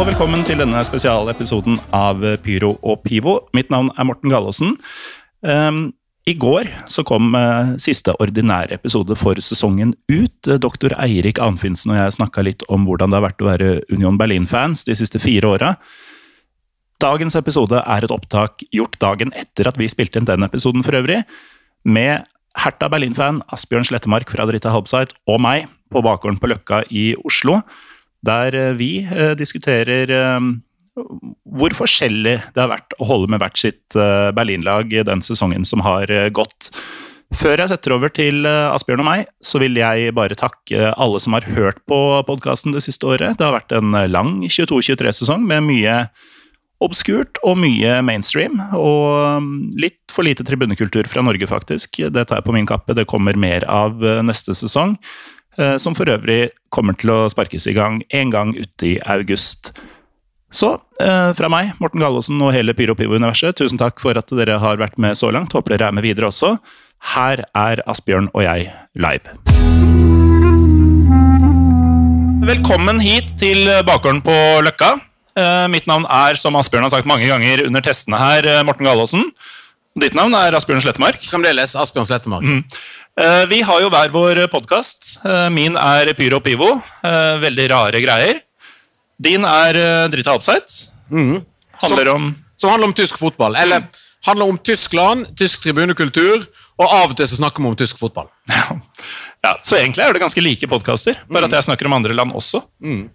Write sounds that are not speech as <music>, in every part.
Og velkommen til denne spesialepisoden av Pyro og Pivo. Mitt navn er Morten Gallaasen. Um, I går så kom uh, siste ordinære episode for sesongen ut. Doktor Eirik Anfinsen og jeg snakka litt om hvordan det har vært å være Union Berlin-fans de siste fire åra. Dagens episode er et opptak gjort dagen etter at vi spilte inn den episoden for øvrig, med Herta Berlin-fan Asbjørn Slettemark fra Drita Halbside og meg på bakgården på Løkka i Oslo der eh, vi eh, diskuterer eh, hvor forskjellig det har vært å holde med hvert sitt Berlinlag den sesongen som har gått. Før jeg setter over til Asbjørn og meg, så vil jeg bare takke alle som har hørt på podkasten det siste året. Det har vært en lang 22-23-sesong med mye obskurt og mye mainstream. Og mm, litt for lite tribunekultur fra Norge, faktisk. Det tar jeg på min kappe. Det kommer mer av neste sesong. Eh, Som for øvrig kommer til å sparkes i gang en gang ute i august. Så eh, fra meg, Morten Gallosen og hele Pyro Pivo-universet, tusen takk for at dere har vært med så langt. Håper dere er med videre også. Her er Asbjørn og jeg live. Velkommen hit til bakgården på Løkka. Eh, mitt navn er, som Asbjørn har sagt mange ganger under testene her, Morten Gallosen. Ditt navn er Asbjørn Slettemark. Fremdeles Asbjørn Slettemark. Eh, Vi har jo hver vår podkast. Min er Pyro og Pivo. eh, Veldig rare greier. Din er Drita Upside. Mm. Handler om Som handler om tysk fotball. Eller handler om Tyskland, tysk tribunekultur, og av og til så snakker vi om tysk fotball. <laughs> Ja, Så egentlig er det ganske like podkaster, bare at jeg snakker om andre land også. Mm.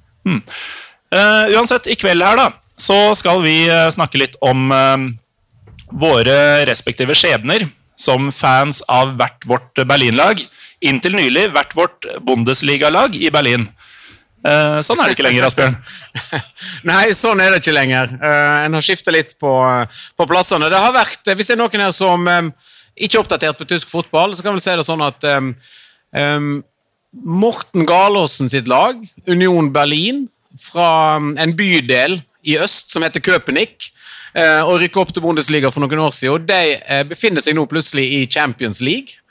Eh, uansett, i kveld her da, så skal vi eh, snakke litt om uh, våre respektive skjebner som fans av hvert vårt Berlin-lag. Inntil nylig hvert vårt Bundesliga-lag i Berlin. Eh, sånn er det ikke lenger, Asbjørn. <laughs> Nei, sånn er det ikke lenger. Eh, en har skifta litt på, på plassene. Det har vært, eh, Hvis det er noen her som eh, ikke er oppdatert på tysk fotball, så kan vi si det sånn at eh, eh, Morten Galaasen sitt lag, Union Berlin, fra en bydel i øst som heter Köpenick, eh, og rykka opp til Bundesliga for noen år siden, og de eh, befinner seg nå plutselig i Champions League.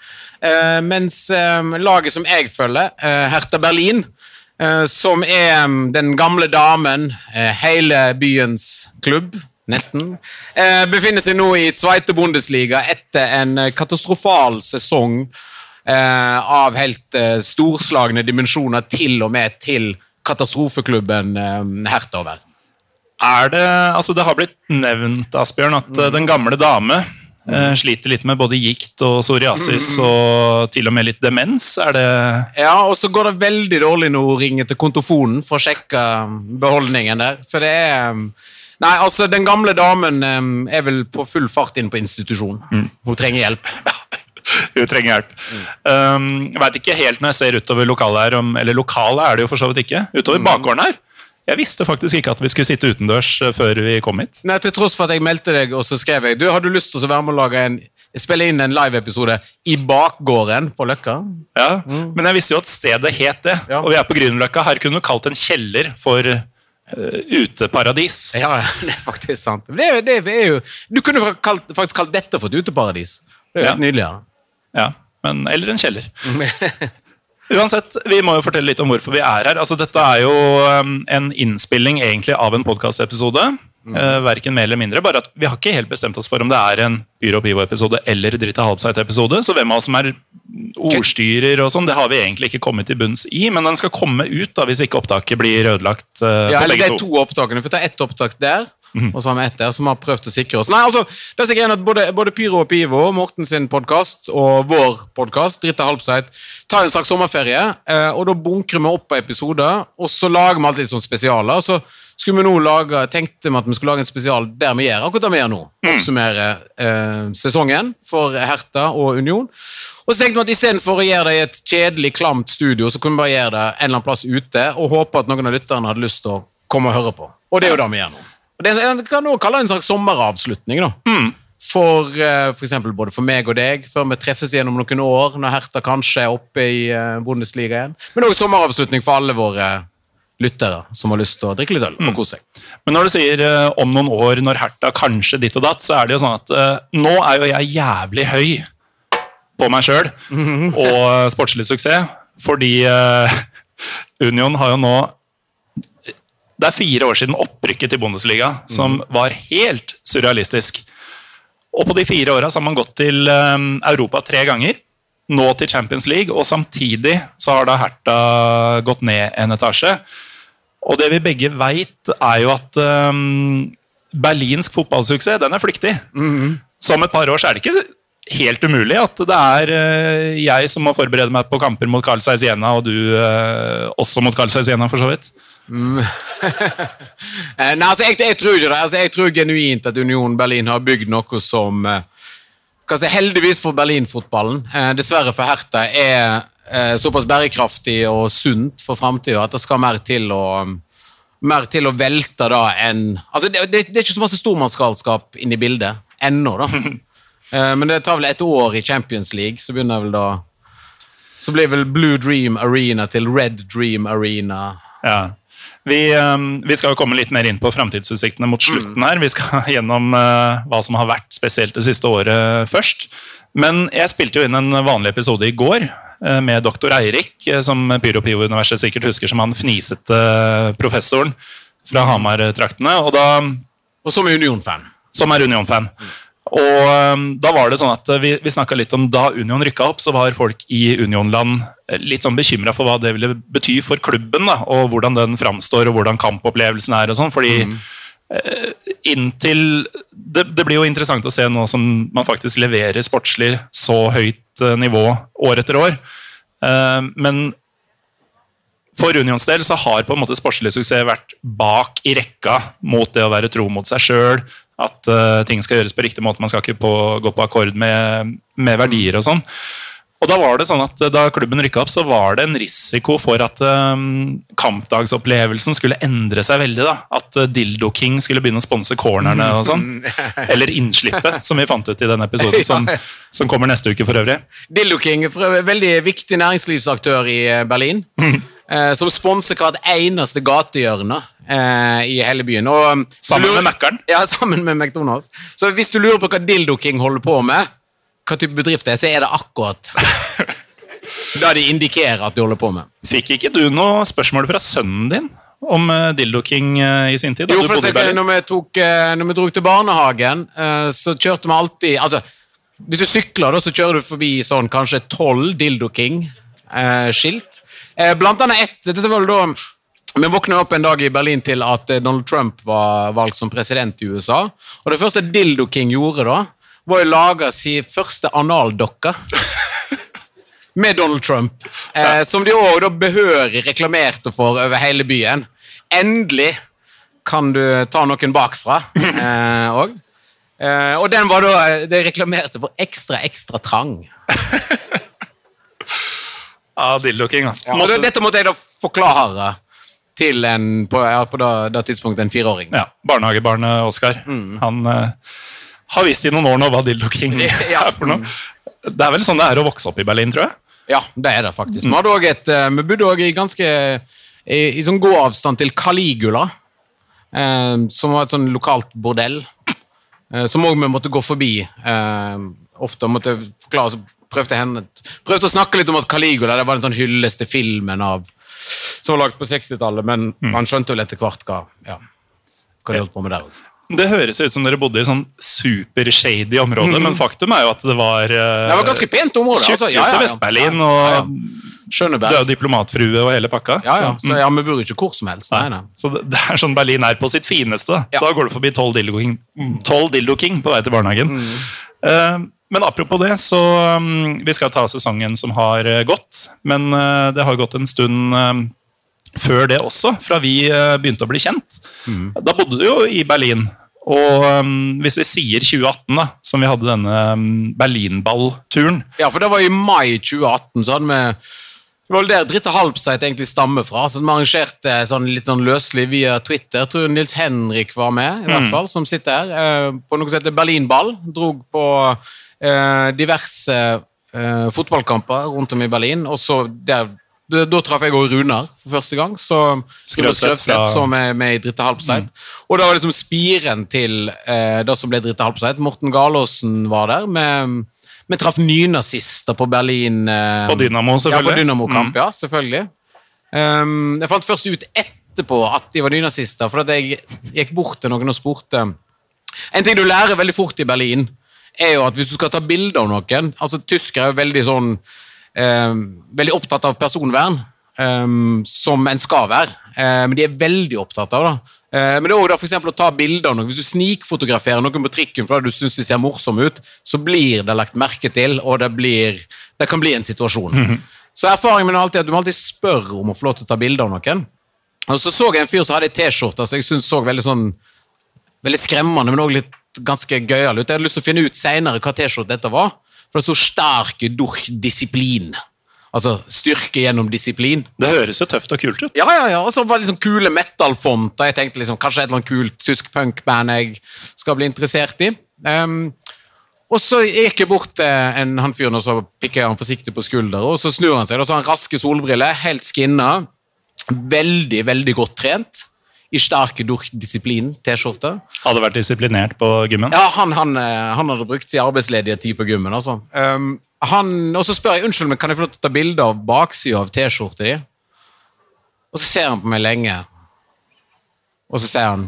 Eh, mens eh, laget som jeg følger, eh, Hertha Berlin, eh, som er mm, den gamle damen, eh, hele byens klubb, nesten, eh, befinner seg nå i Zweite Bundesliga etter en eh, katastrofal sesong eh, av helt eh, storslagne dimensjoner, til og med til katastrofeklubben eh, Hertha over. Er det, altså det har blitt nevnt, Asbjørn, at mm. den gamle dame Mm. sliter litt med både gikt og psoriasis og til og med litt demens. Er det Ja, og så går det veldig dårlig nå å ringe til kontofonen for å sjekke um, beholdningen der. Så det er um, Nei, altså, den gamle damen um, er vel på full fart inn på institusjon. Hun trenger hjelp. <laughs> Hun trenger hjelp. Um, jeg veit ikke helt når jeg ser utover lokalet her, om, eller lokalet er det jo for så vidt ikke, utover bakgården her. Jeg visste faktisk ikke at vi skulle sitte utendørs eh, før vi kom hit. Nei, Til tross for at jeg meldte deg, og så skrev jeg Du, har du lyst til å være med og lage en spille inn en live-episode i bakgården på Løkka? Ja, Men jeg visste jo at stedet het det, Ja. og vi er på Grünerløkka. Her kunne du kalt en kjeller for uh, uteparadis. Ja, <laughs> det er faktisk sant. Det, er- det er jo Du kunne kalt, faktisk kalt dette for et uteparadis. Det er jo Ja. helt nydelig. Ja. Ja, men, eller en kjeller. <laughs> Uansett, vi må jo fortelle litt om hvorfor vi er her. Altså, dette er jo um, en innspilling egentlig av en podkastepisode. Uh, verken mer eller mindre. Bare at vi har ikke helt bestemt oss for om det er en Byrå Pivo-episode eller Drita Halbseit-episode. Så hvem av oss som er ordstyrer og sånn, det har vi egentlig ikke kommet til bunns i. Men den skal komme ut da, hvis ikke opptaket blir ødelagt uh, Ja, eller begge er to. to opptakene. for ta ett opptak der, og så har vi ett der som har prøvd å sikre oss. Nei, altså, det er sikkert at både, både Pyro og Pivo, Morten sin podkast og vår podkast, Dritta Halbseit, tar en slags sommerferie, eh, og da bunkrer vi opp på episoder, og så lager vi alltid litt sånn spesialer. og så skulle vi nå lage, tenkte vi at vi skulle lage en spesial der vi gjør akkurat det vi gjør nå. Oppsummere eh, sesongen for Herta og Union. Og så tenkte vi at Istedenfor å gjøre det i et kjedelig, klamt studio, så kunne vi bare gjøre det en eller annen plass ute og håpe at noen av lytterne hadde lyst til å komme og høre på. Og det er jo det vi gjør nå. Det kan også kalle det en slags sommeravslutning. da. For, eh, for eksempel både for meg og deg, før vi treffes gjennom noen år, når Herta kanskje er oppe i eh, Bundesliga igjen. Men også sommeravslutning for alle våre lyttere som har lyst til å drikke litt øl og kose seg. Men når du sier eh, om noen år, når Herta kanskje ditt og datt, så er det jo sånn at uh, nå er jo jeg jævlig høy på meg sjøl <laughs> og sportslig suksess, fordi uh, <laughs> Union har jo nå Det er fire år siden opprykket til Bundesliga, som var helt surrealistisk. Og på de fire åra har man gått til eh, Europa tre ganger. Nå til Champions League, og samtidig så har da Herta gått ned en etasje. Og det vi begge veit, er jo at um, berlinsk fotballsuksess, den er flyktig. Så om et par år så er det ikke helt umulig at det er uh, jeg som må forberede meg på kamper mot Carl Zeiss Jena, og du uh, også mot Carl Zeiss Jena, for så vidt. <laughs> Eh, nei, altså, jeg, jeg tror ikke det. Altså, jeg tror genuint at Union Berlin har bygd noe som eh, si, heldigvis for Berlin-fotballen, eh, dessverre for Hertha, er eh, såpass bærekraftig og sunt for framtida at det skal mer til å mer til å velte da enn altså det, det, det er ikke så masse stormannsgalskap inne i bildet ennå, da. <laughs> Eh, men det tar vel et år i Champions League, så begynner vel da Så blir vel Blue Dream Arena til Red Dream Arena. Ja. Vi, eh, vi skal jo komme litt mer inn på framtidsutsiktene mot slutten her. Vi skal <laughs> gjennom eh, hva som har vært spesielt det siste året først. Men jeg spilte jo inn en vanlig episode i går eh, med doktor Eirik, som Pyro Pivo Universet sikkert husker som han fnisete professoren fra Hamar-traktene. og da Og som Union-fan. som er Union-fan. Og um, da var det sånn at uh, vi, vi snakka litt om da Union rykka opp, så var folk i Union-land eh, litt sånn bekymra for hva det ville bety for klubben, da, og hvordan den framstår, og hvordan kampopplevelsen er og sånn. fordi mm. inntil det, det blir jo interessant å se nå som man faktisk leverer sportslig så høyt eh, nivå år etter år. Eh, men for Unions del så har på en måte sportslig suksess vært bak i rekka mot det å være tro mot seg sjøl. At uh, ting skal gjøres på riktig måte. Man skal ikke på, gå på akkord med, med verdier og sånn. Og da var det sånn at eh, da klubben rykka opp, så var det en risiko for at um, kampdagsopplevelsen skulle endre seg veldig. da. At uh, Dildo King skulle begynne å sponse cornerne og sånn. <laughs> Eller innslippet, som vi fant ut i denne episoden, <laughs> som, som kommer neste uke for øvrig. Dildo King, for en veldig viktig næringslivsaktør i Berlin. Eh, som sponser hvert eneste gatehjørne eh, i hele byen. Og, um, Sammen lurer- med Mækkern. Ja, <laughs> sammen med McDonald's. Så hvis du lurer på hva Dildo King holder på med, hva type bedrift det er, så er det akkurat <laughs> det de indikerer at de holder på med. Fikk ikke du noe spørsmål fra sønnen din om uh, Dildo King i sin tid? da Jo, for Berlin? når, vi tok, eh, når vi dro til barnehagen, eh, så kjørte vi alltid Altså, hvis du sykler, da, så kjører du forbi sånn kanskje tolv Dildo King-skilt. Eh, blant annet ett Dette var da vi våkna opp en dag i Berlin til at eh, Donald Trump var valgt som president i USA. Og det første Dildo King gjorde da, var å lage sin første analdokke. <laughs> Med Donald Trump. Eh, som de òg behørig reklamerte for over hele byen. Endelig kan du ta noen bakfra Og Eh, og den var da De reklamerte for ekstra, ekstra trang. <laughs> Ja, dildoking, altså. Ja, Måtte- dette måtte jeg da forklare til en på, ja, på da, da tidspunktet en fireåring. Ja, barnehagebarnet Oskar. Han uh, har visst i noen år nå hva dildoking <laughs> Ja. er for noe. Det er vel sånn det er å vokse opp i Berlin, tror jeg. Ja, det er det faktisk. Vi, hadde også et, eh, vi bodde òg i ganske i, i sånn god avstand til Caligula, eh, som var et sånn lokalt bordell. Eh, som òg vi måtte gå forbi. Eh, ofte måtte forklare, så prøvde henne Prøvde å snakke litt om at Caligula det var den sånn hyllest til filmen av som var lagd på 60-tallet, men man skjønte vel etter hvert hva, ja, hva de holdt på med der òg. Det høres ut som dere bodde i sånn super-shady område, men faktum er jo at det var uh, Det var ganske pent område. altså. Ja, ja, ja. Vest-Berlin, og ja, ja. og Du er jo diplomatfrue og hele pakka. Ja, ja. så- ja, vi bor ikke hvor som helst. Nei, nei. Så det, det er sånn Berlin er på sitt fineste. Ja. da går du forbi 12 Dildo King, 12 Dildo King på vei til barnehagen. Mm. Eh, men apropos det, så um, Vi skal ta sesongen som har uh, gått. Men uh, det har gått en stund uh, før det også, fra vi eh, begynte å bli kjent. Mm. Da bodde du jo i Berlin. Og um, hvis vi sier 2018, da, som vi hadde denne um, Berlinball-turen Ja, for det var i mai 2018, så hadde vi det var vel der Dritte Halbseit egentlig stammer fra. så Vi arrangerte sånn litt sånn løselig via Twitter. Jeg tror Nils Henrik var med, i hvert fall, som sitter her. På noe som heter Berlinball. Drog på diverse eh, fotballkamper rundt om i Berlin. Og så der da, da traff jeg òg Runar for første gang. Så Skrøvseth fra- som er med i Dritte Halbseit. Og da var liksom spiren til eh, det som ble Dritte Halbseit. Morten Galaasen var der. med vi traff nynazister på Berlin. eh, På Dynamo, selvfølgelig. Mm. Ja, på Dynamo-kamp, ja, selvfølgelig. Um, jeg fant først ut etterpå at de var nynazister, for at jeg gikk bort til noen og spurte En ting du lærer veldig fort i Berlin, er jo at hvis du skal ta bilde av noen altså Tyskere er jo veldig sånn eh, Veldig opptatt av personvern, eh, som en skal være. Eh, men de er veldig opptatt av det. Uh, men det er også for å ta bilder av noe. Hvis du snikfotograferer noen på trikken fordi du syns de ser morsomme ut, så blir det lagt merke til, og det, blir, det kan bli en situasjon. Så erfaringen min er alltid at du må alltid spørre om å få lov til å ta bilde av noen. Og så så jeg en fyr som hadde ei T-skjorte som jeg synes så veldig sånn veldig skremmende, men også litt ganske gøyal ut. Jeg hadde lyst til å finne ut senere hva T-skjorte dette var. For det sto 'Sterke durch Disiplin'. Altså styrke gjennom disiplin. Det høres jo tøft og kult ut. Ja, ja, ja. Og så var det liksom kule metal-font. Og jeg tenkte liksom, kanskje et eller annet kult tysk punkband jeg skal bli interessert i. Um, og så gikk jeg bort til en, han fyren, og så pikker jeg han forsiktig på skulderen, og så snur han seg, og så har han raske solbriller, helt skinna, veldig, veldig godt trent, i sterke disiplin-T-skjorte. Hadde vært disiplinert på gymmen. Ja, han, han, eh, han hadde brukt sin arbeidsledige tid på gymmen. altså. Um, han, og så spør jeg unnskyld, men kan jeg få lov til å ta bilde av baksida av T-skjorta di. Og så ser han på meg lenge, og så sier han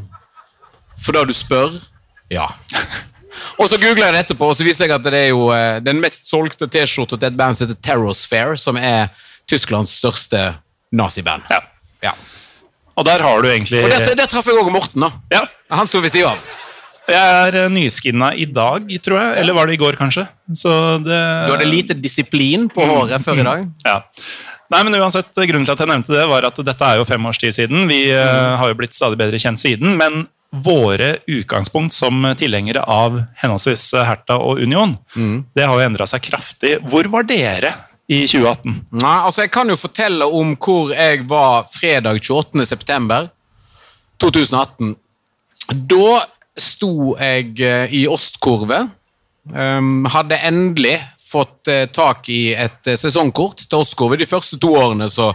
For da du spør? Ja. <laughs> Og så googler jeg det etterpå, og så viser jeg at det er jo eh, den mest solgte T-skjorta til et band som heter Terrosphere, som er Tysklands største naziband. Ja. Ja. Og der har du egentlig Og der, der traff jeg òg Morten, da. Ja. Han sto ved siden av. Jeg er eh, nyskinna i dag, tror jeg. Eller var det i går, kanskje? Så det Du hadde lite disiplin på håret før i dag. Ja. Nei, men uansett, Grunnen til at jeg nevnte det, var at dette er jo fem års tid siden. Vi mm. har jo blitt stadig bedre kjent siden. Men våre utgangspunkt som tilhengere av henholdsvis Herta og Union, det har jo endra seg kraftig. Hvor var dere i 2018? Nei, altså Jeg kan jo fortelle om hvor jeg var fredag 28. september 2018. Da sto jeg eh, i Ostkurve. Um, hadde endelig fått eh, tak i et eh, sesongkort til Ostkurve. De første to årene så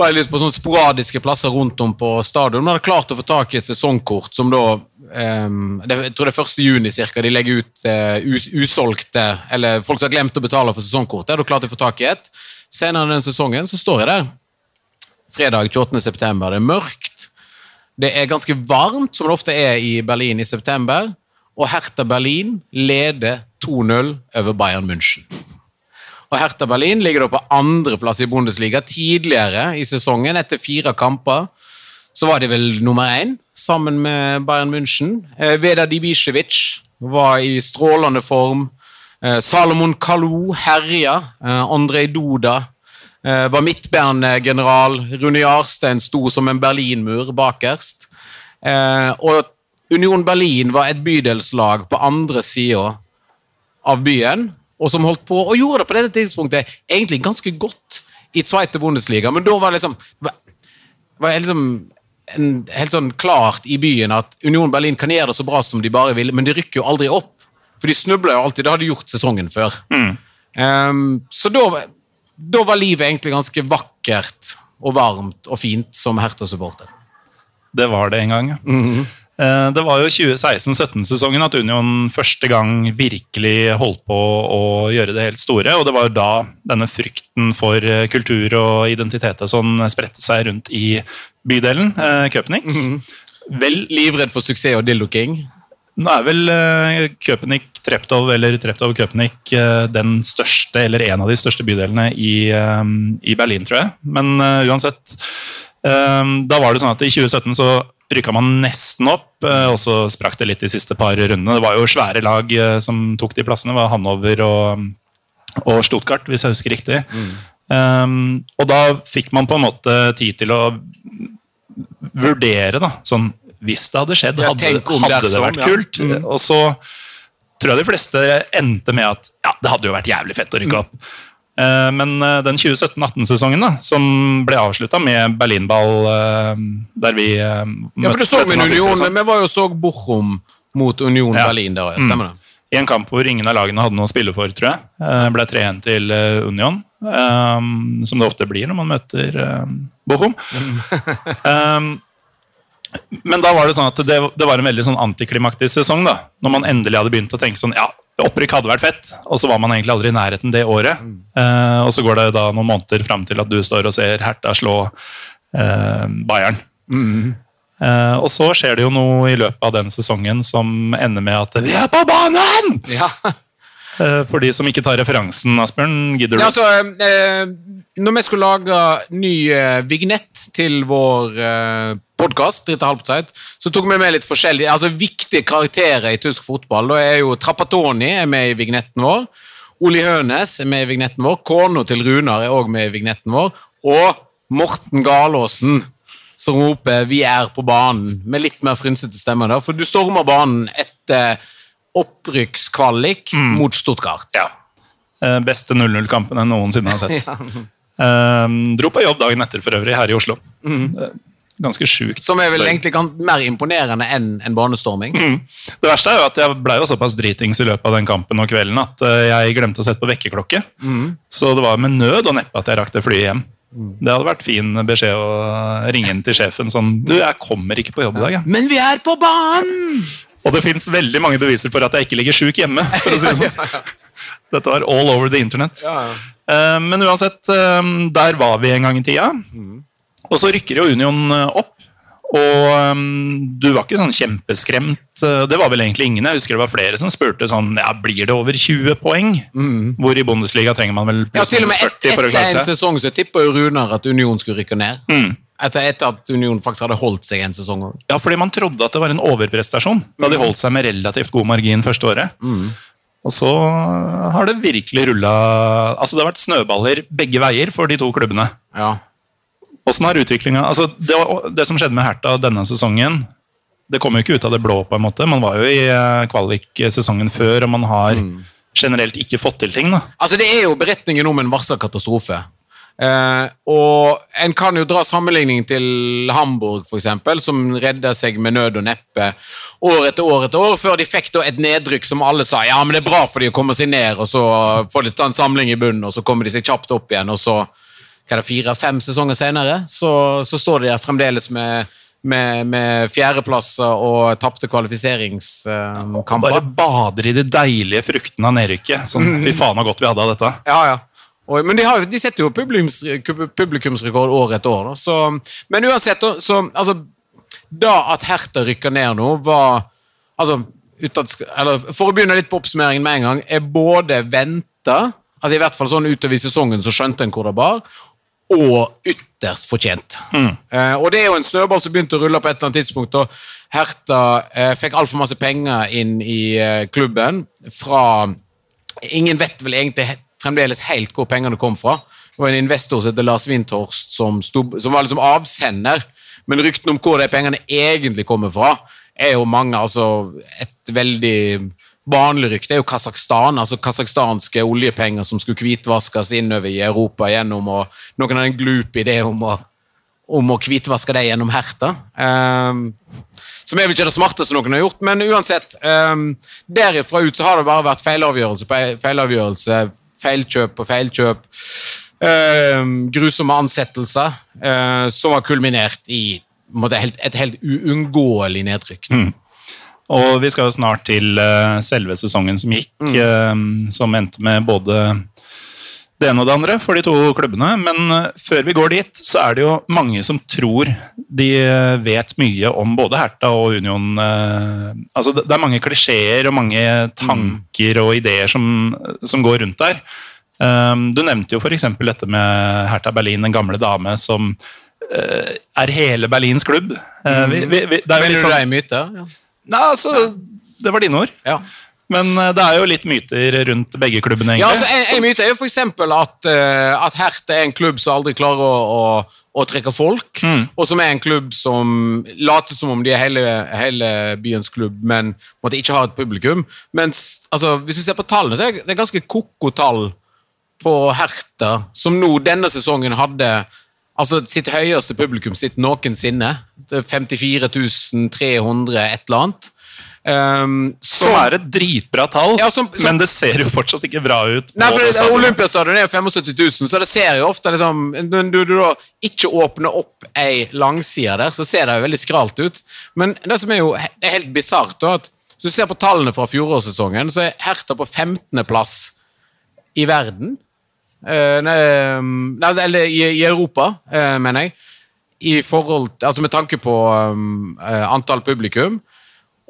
var litt på sånne sporadiske plasser rundt om på stadion. Men hadde klart å få tak i et sesongkort som da um, det, Jeg tror det er 1. juni cirka, de legger ut uh, us usolgte Eller folk som har glemt å betale for sesongkortet. Da klarte jeg å få tak i et. Senere den sesongen så står jeg der. Fredag 28. september. Det er mørkt. Det er ganske varmt, som det ofte er i Berlin i september. Og Hertha Berlin leder 2-0 over Bayern München. Og Hertha Berlin ligger da på andreplass i Bundesliga. Tidligere i sesongen, etter fire kamper, så var de vel nummer én, sammen med Bayern München. Eh, Veda Dibisevic var i strålende form. Eh, Salomon Kalou herja. Eh, Andrej Duda var midtbanegeneral. Rune Jarstein sto som en berlinmur bakerst. Og Union Berlin var et bydelslag på andre sida av byen, og som holdt på, og gjorde det på dette tidspunktet egentlig ganske godt i Zweite Bundesliga, men da var det liksom var, liksom en, helt sånn klart i byen at Union Berlin kan gjøre det så bra som de bare vil, men de rykker jo aldri opp. For de snubler jo alltid. Det har de gjort sesongen før. Um, så da, da var livet egentlig ganske vakkert og varmt og fint som Hertha-supporter. Det var det en gang, ja. Eh, Det var jo 2016-17-sesongen at Union første gang virkelig holdt på å gjøre det helt store. Og det var jo da denne frykten for eh, kultur og identitet som sånn spredte seg rundt i bydelen, Köpenick. Mm -hmm. Vel, Livredd for suksess og dildoking? Nå er vel uh, Köpenick, Treptow eller Treptow Köpenick uh, den største, eller en av de største bydelene i, uh, i Berlin, tror jeg. Men uansett. da var det sånn at i 2017 så rykka man nesten opp, og så sprakk det litt de siste par rundene. Det var jo svære lag som tok de plassene. Det var Hanover og, og Stuttgart, hvis jeg husker riktig. Mm. Um, og da fikk man på en måte tid til å vurdere, da. Sånn hvis det hadde skjedd, hadde, hadde det vært kult. Mm. Og så tror jeg de fleste endte med at ja, det hadde jo vært jævlig fett å rykke opp. Mm. Men eh, den 2017-18-sesongen, da, som ble avslutta med Berlinball eh, der vi Ja, for du så med Union, Vi var jo så Bochum mot Union ja. Berlin der, stemmer det? Mm. I en kamp hvor ingen av lagene hadde noe å spille for, tror jeg. Ble 3-1 til Union. Som det ofte blir når man møter um, Bochum. um, <laughs> men da var det sånn at det, det var en veldig sånn antiklimaktisk sesong. da, Når man endelig hadde begynt å tenke sånn ja, opprykk hadde vært fett, og så var man egentlig aldri i nærheten det året. Uh, og så går det da noen måneder fram til at du står og ser Hertha slå uh, Bayern. Mm. Uh, og så skjer det jo noe i løpet av den sesongen som ender med at vi er på banen! Ja. For de som ikke tar referansen, Asbjørn, gidder du? Ja, altså, eh, når vi skulle lage ny eh, vignett til vår eh, podkast, så tok vi med litt forskjellige altså viktige karakterer i tysk fotball. Da er jo Trappatoni er med i vignetten vår. Oli Hønes er med i vignetten vår. Kona til Runar er òg med i vignetten vår. Og Morten Galaasen, som roper 'Vi er på banen', med litt mer frynsete stemme. da, For du stormer banen etter opprykkskvalik mm. mot Stuttgart. Ja. Eh, beste 0-0-kampen jeg noensinne har sett. <laughs> ja. eh, dro på jobb dagen etter for øvrig, her i Oslo. Mm ganske sjukt. Som er vel egentlig mer imponerende enn en banestorming? Mm. Det verste er jo at jeg ble jo såpass dritings i løpet av den kampen og kvelden at eh, jeg glemte å sette på vekkerklokke. Mm. Så det var med nød og neppe at jeg rakk det flyet hjem. Mm. Det hadde vært fin beskjed å ringe inn til sjefen sånn Du, jeg kommer ikke på jobb i dag. jeg. Men vi er på banen! Og det fins veldig mange beviser for at jeg ikke ligger sjuk hjemme. for å si det sånn. <laughs> Dette var all over the internet. Eh, men uansett, eh, der var vi en gang i tida. Mm. Og så rykker jo Union eh, opp. Og du var ikke sånn kjempeskremt. Det var vel egentlig ingen. Jeg husker det var flere som spurte sånn ja, blir det over 20 poeng. Mm. Hvor i Bundesliga trenger man vel pluss ja, til og med 40 et, for å klare seg. Etter en sesong så tippa jo Runar at Union skulle rykke ned. Mm. Etter, etter, at Union faktisk hadde holdt seg en sesong. Ja, fordi man trodde at det var en overprestasjon da de holdt seg med relativt god margin første året. Mm. Og så har det virkelig rulla Altså, det har vært snøballer begge veier for de to klubbene. Ja. Åssen har utviklinga altså det, det, som skjedde med Herta denne sesongen, det kom jo ikke ut av det blå. på en måte. Man var jo i eh, kvalik-sesongen før, og man har mm. generelt ikke fått til ting. da. Altså Det er jo beretningen om en varsla katastrofe. Uh, og En kan jo dra sammenligning til Hamburg, for eksempel, som redda seg med nød og neppe år etter år etter år, før de fikk da et nedrykk som alle sa ja, men det er bra for de å komme seg ned, og så får de ta en samling i bunnen, og så kommer de seg kjapt opp igjen, og så fire-fem sesonger senere, så, så, står de der fremdeles med med, med fjerdeplasser og tapte kvalifiseringskamper. Bare bader i de deilige fruktene av nedrykket. Sånn, Fy faen så godt vi hadde av dette. Ja, ja. Og, men de, har, de, setter jo publikums, publikumsrekord år etter år. Så, men uansett, så, altså, da at Hertha rykker ned nå, var altså, utad, eller, For å begynne litt på oppsummeringen med en gang, er både venta altså I hvert fall sånn utover i sesongen så skjønte en hvor det bar, og ytterst fortjent. Mm. Eh, og det er jo en snøball som begynte å rulle på et eller annet tidspunkt. og Herta eh, fikk altfor masse penger inn i eh, klubben fra Ingen vet vel egentlig fremdeles helt hvor pengene kom fra. Det var en investor som heter Lars Windhorst, som, som var liksom avsender. Men ryktene om hvor de pengene egentlig kommer fra, er jo mange altså et veldig vanlig rykte er jo Kasakhstan, altså kasakhstanske oljepenger som skulle hvitvaskes innover i Europa gjennom og noen har en glup idé om å, om å hvitvaske det gjennom Herta. Um, som er vel ikke det smarteste noen har gjort, men uansett. Um, derifra ut så har det bare vært feilavgjørelse på feilavgjørelse, feilkjøp på feilkjøp. Um, grusomme ansettelser uh, som har kulminert i helt, et helt uunngåelig nedrykk. Mm. Og vi skal jo snart til uh, selve sesongen som gikk, mm. uh, som endte med både det ene og det andre for de to klubbene. Men eh, før vi går dit, så er det jo mange som tror de eh, vet mye om både Herta og Union. eh, Altså, det er mange klisjeer og mange tanker og ideer som, som går rundt der. Du nevnte jo f.eks. dette med Hertha Berlin, den gamle dame som er hele Berlins klubb. Vi, vi, vi, det er jo litt sånn. Nei, altså, det var dine ord. ja. Men eh, det er jo litt myter rundt begge klubbene, Ja, altså, en, en myte er jo eksempel at, uh, at Hertha er en klubb som aldri klarer å, å, å trekke folk, og som er en klubb som later som om de er hele, hele byens klubb, men måtte ikke ha et publikum. Mens, altså, hvis vi ser på tallene, så er det- ganske koko tall på Hertha, som nå denne sesongen hadde altså sitt høyeste publikum sitt noensinne. Det er 54 300 et eller annet. Um, Som er et dritbra tall, Ja, som- som- men det ser jo fortsatt ikke bra ut. Nei, for Olympiastadion er jo 75 000, så det ser jo ofte liksom, Når du, du da ikke åpner opp ei langside der, så ser det jo veldig skralt ut. Men det som er jo det er helt bisart, at hvis du ser på tallene fra fjorårssesongen, så er Herta på 15.-plass i verden. Uh, nei, eller i, i Europa, uh, mener jeg. I forhold, altså med tanke på um, uh, antall publikum.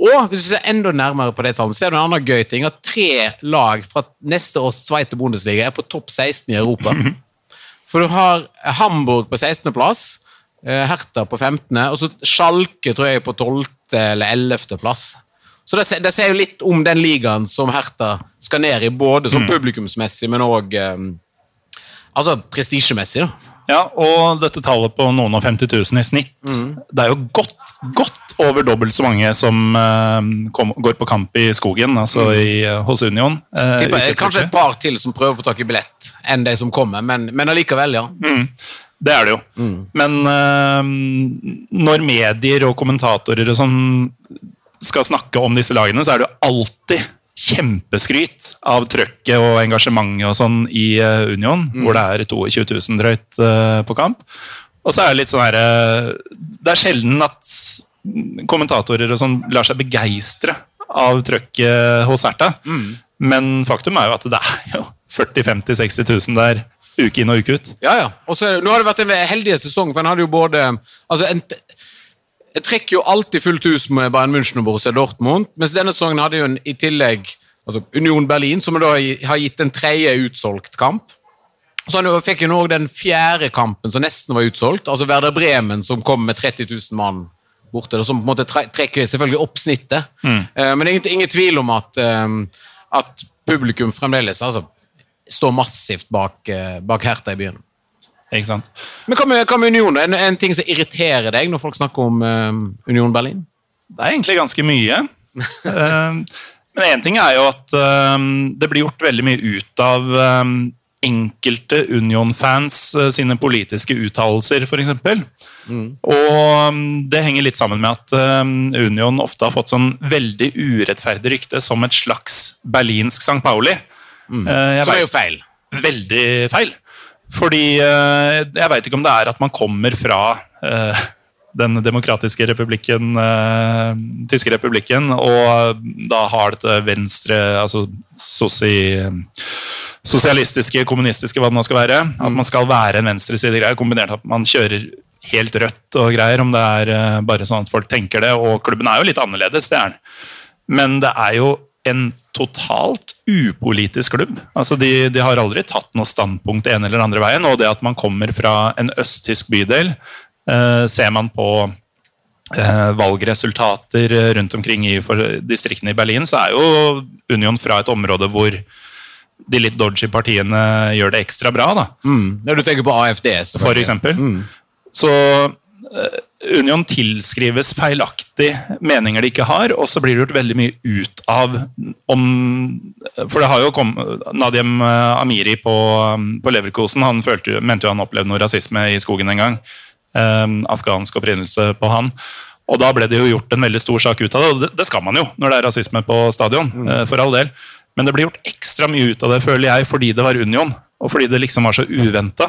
Og hvis du ser enda nærmere på det tallet, ser du en annen gøy ting. At tre lag fra neste års Sveite Bundesliga er på topp 16 i Europa. For du har Hamburg på 16.-plass, Hertha på 15., og så Schalke tror jeg på 12. eller 11. plass. Så det, det sier jo litt om den ligaen som Hertha skal ned i, både som publikumsmessig, men òg altså prestisjemessig. da. Ja, og dette tallet på noen og 50 000 i snitt, Mm. det er jo godt, godt over dobbelt så mange som uh, kom, går på kamp i skogen, altså i, eh, hos Union. Uh, Tipper er kanskje et par til som prøver å få tak i billett, enn de som kommer, men, men allikevel, ja. Det er det jo. Mm. Men uh, når medier og kommentatorer og sånn skal snakke om disse lagene, så er det jo alltid kjempeskryt av trøkket og engasjementet og sånn i eh, Union, Mm. hvor det er 22 000 drøyt eh, på kamp. Og så er det litt sånn herre Det er sjelden at kommentatorer og sånn lar seg begeistre av trøkket hos Hertha. Men faktum er jo at det er jo 40 50 60 000 der uke inn og uke ut. Ja, ja. Og så, nå har det vært en heldig sesong, for en hadde jo både altså en, Jeg trekker jo alltid fullt hus med Bayern München og Borussia Dortmund, mens denne sesongen hadde jo en, i tillegg altså Union Berlin, som da har gitt en tredje utsolgt kamp. Så han fikk jo nå den fjerde kampen som nesten var utsolgt, altså Werder Bremen, som kom med 30 000 mann borte, som på en måte trekker selvfølgelig opp snittet. Eh, men det er ingen, tvil om at, eh, at publikum fremdeles altså, står massivt bak, eh, bak Hertha i byen. Ikke sant? Men hva med, hva med Union? En, en ting som irriterer deg når folk snakker om eh, Union Berlin? Det er egentlig ganske mye. <laughs> Eh, Men én ting er jo at eh, det blir gjort veldig mye ut av enkelte Union-fans sine politiske uttalelser, f.eks. Og mm, det henger litt sammen med at Union ofte har fått sånn veldig urettferdig rykte som et slags berlinsk St. Pauli. Mm. jeg Som er jo feil. veldig feil. Fordi eh, jeg veit ikke om det er at man kommer fra eh, den demokratiske republikken, eh, tyske republikken, og da har dette venstre, altså sosi, sosialistiske, kommunistiske, hva det nå skal være. At man skal være en venstresidegreie, kombinert med at man kjører helt rødt og greier, om det er bare sånn at folk tenker det. Og klubben er jo litt annerledes, det er den. Men det er jo en totalt upolitisk klubb. Altså de, de har aldri tatt noe standpunkt ene eller andre veien. Og det at man kommer fra en østtysk bydel, eh, ser man på eh, valgresultater rundt omkring i for distriktene i Berlin, så er jo Union fra et område hvor de litt dodgy partiene gjør det ekstra bra. da Når du tenker på AFD, for eksempel. Så eh, Union tilskrives feilaktig meninger de ikke har, og så blir det gjort veldig mye ut av om For det har jo kommet Nadiem eh, Amiri på, på Leverkosen han følte, mente jo han opplevde noe rasisme i skogen en gang. Eh, afghansk opprinnelse på han. Og da ble det jo gjort en veldig stor sak ut av det, og det, det skal man jo når det er rasisme på stadion. eh, for all del. Men det ble gjort ekstra mye ut av det, føler jeg, fordi det var Union, og fordi det liksom var så uventa.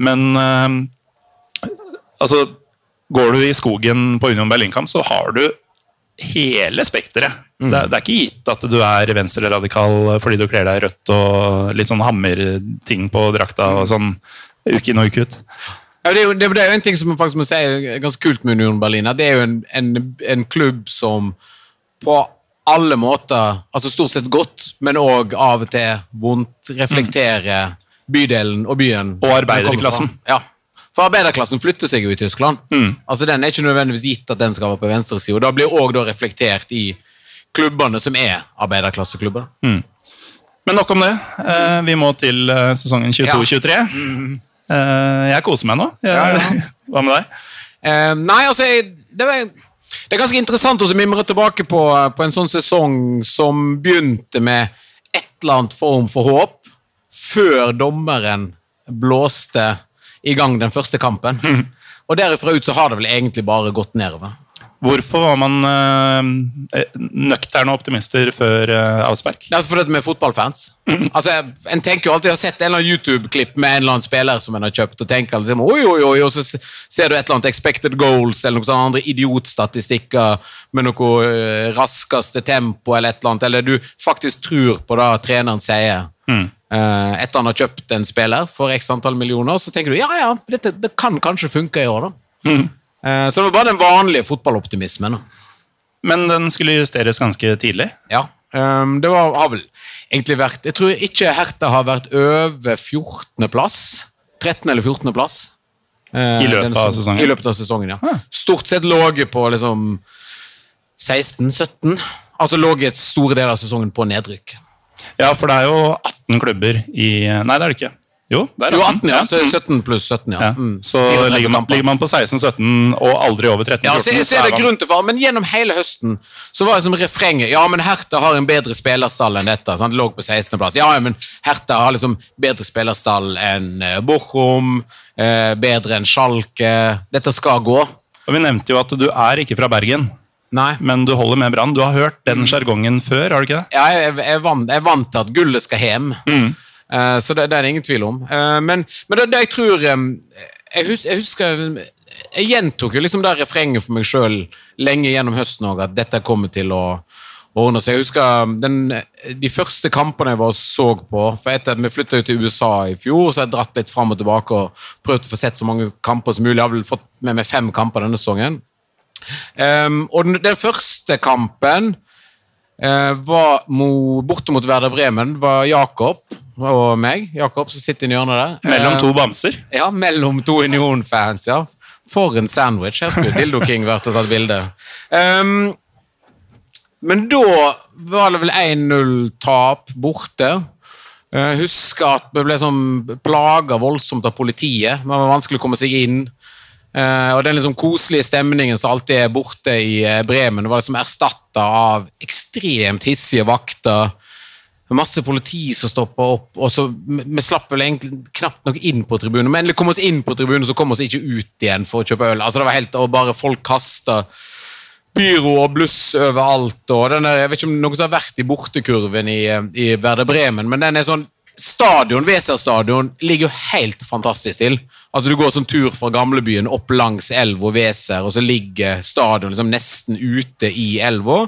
Men eh, altså, går du i skogen på Union Berlin-kamp, så har du hele spekteret. Det, er- det er ikke gitt at du er venstreradikal fordi du kler deg rødt og litt sånn hammerting på drakta og sånn uke inn og uke ut. Ja, det, er jo, det, det er jo en ting som man faktisk må si er ganske kult med Union Berlin. Det er jo en, en, en klubb som på alle måter, altså stort sett godt, men òg av og til vondt, reflekterer bydelen og byen. Og arbeiderklassen. Ja. For arbeiderklassen flytter seg jo i Tyskland. Altså Den er ikke nødvendigvis gitt at den skal være på venstresida. Da blir òg reflektert i klubbene som er arbeiderklasseklubber. Men nok om det. Eh, vi må til eh, sesongen 22-23. Eh, jeg koser meg nå. Jeg, <laughs> Hva med deg? Eh, nei, altså jeg, det, var, det er ganske interessant å mimre tilbake på, på en sånn sesong som begynte med et eller annet form for håp, før dommeren blåste i gang den første kampen. Og derifra ut så har det vel egentlig bare gått nedover. Hvorfor var man øh, nøkterne optimister før øh, avspark? Det er altså fordi vi er fotballfans. Altså, En tenker jo alltid, jeg har sett en eller annen YouTube-klipp med en eller annen spiller som en har kjøpt, og tenker liksom, oi, oi, oi, og så ser du et eller annet expected goals eller noen sånne andre idiotstatistikker med noe øh, raskeste tempo eller et eller annet, eller du faktisk tror på det treneren sier. Eh, etter han har kjøpt en spiller for x antall millioner, så tenker du ja, ja, dette det kan kanskje funke i år, da. Eh, så det var bare den vanlige fotballoptimismen. Men den skulle justeres ganske tidlig. Ja. ehm, det var, har vel egentlig vært Jeg tror ikke Hertha har vært over 14. plass. 13. eller 14. plass. eh, I løpet av sesongen. I løpet av sesongen, ja. Stort sett ligget på liksom 16-17. Altså ligget store deler av sesongen på nedrykk. Ja, for det er jo 18 klubber i Nei, det er det ikke. Jo, det er Jo, 18, ja. Så Mm. 17 pluss 17, ja. Ja. Mm. Så ligger man, ligger man på 16-17 og aldri over 13-14, Ja, så, så er det grunn til for, men gjennom hele høsten så var det som refrenget Ja, men Hertha har en bedre spillerstall enn dette. Sant? Lå på 16.-plass. Ja, men Hertha har liksom bedre spillerstall enn eh, Bochum, eh, bedre enn Schalke. Dette skal gå. Og Vi nevnte jo at du er ikke fra Bergen, Nei. men du holder med Brann. Du har hørt den sjargongen før, har du ikke det? Ja, jeg, jeg, er vant, jeg vant til at gullet skal hjem. Eh, så det, det er det ingen tvil om. Uh, men men det, det jeg tror um, jeg, hus, jeg husker Jeg gjentok jo liksom det refrenget for meg sjøl lenge gjennom høsten òg, at dette kommer til å ordne seg. Jeg husker den, de første kampene jeg var og så på For etter at vi flytta til USA i fjor, så har jeg dratt litt fram og tilbake og prøvd å få sett så mange kamper som mulig. Jeg har vel fått med meg fem kamper denne sesongen. Um, og den, den første kampen uh, var mo, borte mot Werder Bremen. var Jakob og meg. Jakob som sitter i hjørnet der. Mellom Eh, to bamser. Ja, mellom to Union-fans, ja. For en sandwich. Her skulle Dildo King vært og tatt bilde. Um, men da var det vel 1-0-tap borte. Jeg husker at vi ble sånn plaga voldsomt av politiet. Det var vanskelig å komme seg inn. Eh, og den liksom koselige stemningen som alltid er borte i uh, Bremen, var liksom erstatta av ekstremt hissige vakter. Masse politi som stoppa opp, og så vi vi slapp vel egentlig knapt nok inn på tribunen. Men endelig kom oss inn på tribunen, så kom oss ikke ut igjen for å kjøpe øl. Altså det var helt, og bare Folk kasta pyro og bluss overalt. og den der, Jeg vet ikke om noen som har vært i bortekurven i, i Werder Bremen, men den er sånn Stadion, Weser stadion ligger jo helt fantastisk til. Altså Du går sånn tur fra gamlebyen opp langs elva Weser, og så ligger stadion liksom nesten ute i elva.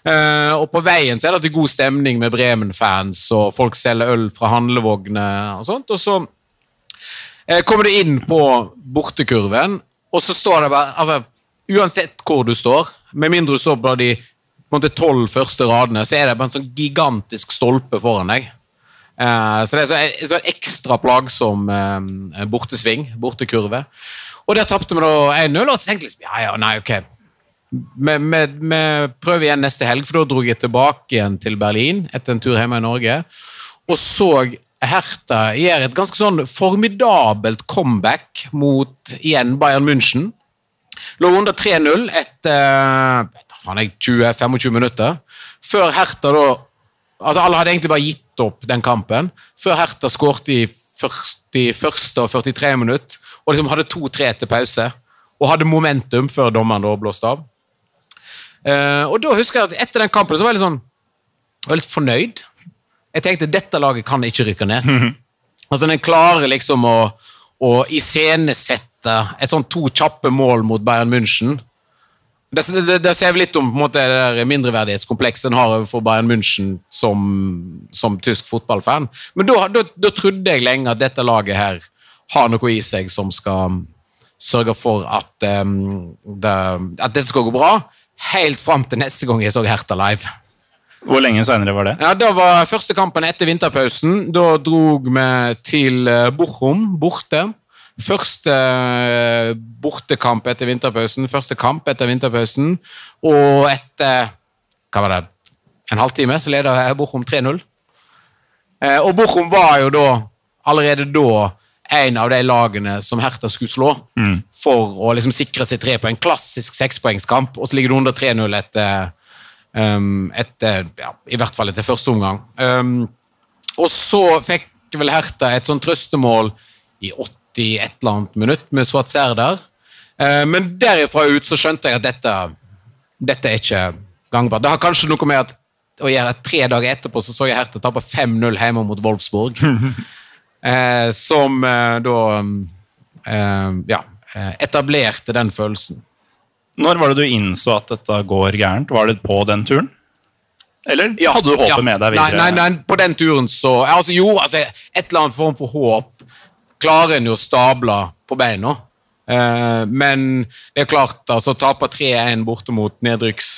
Eh, og på veien så er det alltid god stemning med Bremen-fans, og folk selger øl fra handlevogner og sånt. Og så eh, kommer du inn på bortekurven, og så står det bare altså, Uansett hvor du står, med mindre du står på de tolv første radene, så er det bare en sånn gigantisk stolpe foran deg. Eh, så det er en sånn ekstra plagsom eh, bortesving, bortekurve. Og der tapte vi da 1-0, og tenkte liksom ja, ja, nei, ok. Vi, vi, vi prøver igjen neste helg, for da dro jeg tilbake igjen til Berlin etter en tur hjemme i Norge, og så Hertha gjør et ganske sånn formidabelt comeback mot igjen Bayern München. Lå under 3-0 etter vet da faen jeg, 20-25 minutter. Før Hertha da altså Alle hadde egentlig bare gitt opp den kampen. Før Hertha skårte i 41. og 43 minutt, og liksom hadde 2-3 til pause. Og hadde momentum før dommeren da blåste av. Eh, og da husker jeg at etter den kampen så var jeg litt sånn jeg var litt fornøyd. Jeg tenkte dette laget kan ikke rykke ned. Altså Den klarer liksom å, å iscenesette et sånn to kjappe mål mot Bayern München. Det, det, det ser vi litt om på en måte, det mindreverdighetskomplekset en har overfor Bayern München som, som tysk fotballfan. Men da, trodde jeg lenge at dette laget her har noe i seg som skal sørge for at, um, det, at dette skal gå bra, helt fram til neste gang jeg så Hertha live. Hvor lenge seinere var det? Ja, Da var første kampen etter vinterpausen. Da drog vi til eh, Bochum, borte. Første eh, bortekamp etter vinterpausen, første kamp etter vinterpausen. Og etter hva var det, en halvtime så leda Bochum 3-0. Eh, Og Bochum var jo da allerede da en av de lagene som Hertha skulle slå for å liksom sikre seg tre poeng. Klassisk sekspoengskamp, og så ligger det under 3-0 etter, um, etter ja, I hvert fall etter første omgang. Um, og så fikk vel Hertha et sånn trøstemål i 80 et eller annet minutt med Swat Serdar. Eh, men derifra ut så skjønte jeg at dette, dette er ikke gangbart. Det har kanskje noe med at å gjøre tre dager etterpå så så jeg Hertha tape 5-0 hjemme mot Wolfsburg. <laughs> eh, som eh, da eh, ja, eh, etablerte den følelsen. Når var det du innså at dette går gærent? Var det på den turen? Eller hadde du håpet Ja. med deg videre? Nei, nei, nei, på den turen så altså, Jo, altså, et eller annet form for håp klarer en jo å stable på beina. Eh, men det er klart, altså taper 3-1 borte mot nedrykks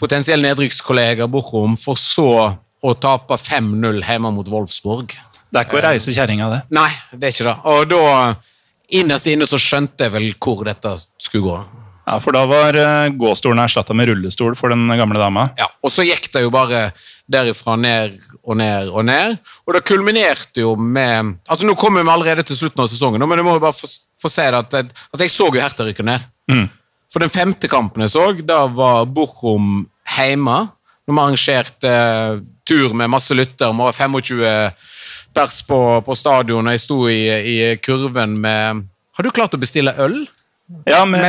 potensielle nedrykkskollegaer Bochum, for så å tape 5-0 hjemme mot Wolfsburg. Det er ikke å reise kjerringa, det. Nei, det er ikke det. Og da, innerst inne, så skjønte jeg vel hvor dette skulle gå. Ja, For da var uh, gåstolen erstatta med rullestol for den gamle dama. Ja, Og så gikk det jo bare derifra ned og ned og ned. Og det kulminerte jo med Altså, Nå kommer vi allerede til slutten av sesongen, men jeg må jo bare få, få se det at jeg, altså, jeg så jo Hertha rykke ned. For den femte kampen jeg så, da var Bochum hjemme. Når vi arrangerte eh, tur med masse lytter, vi var 25 pers på, på stadion, og jeg sto i, i kurven med Har du klart å bestille øl? Ja, med,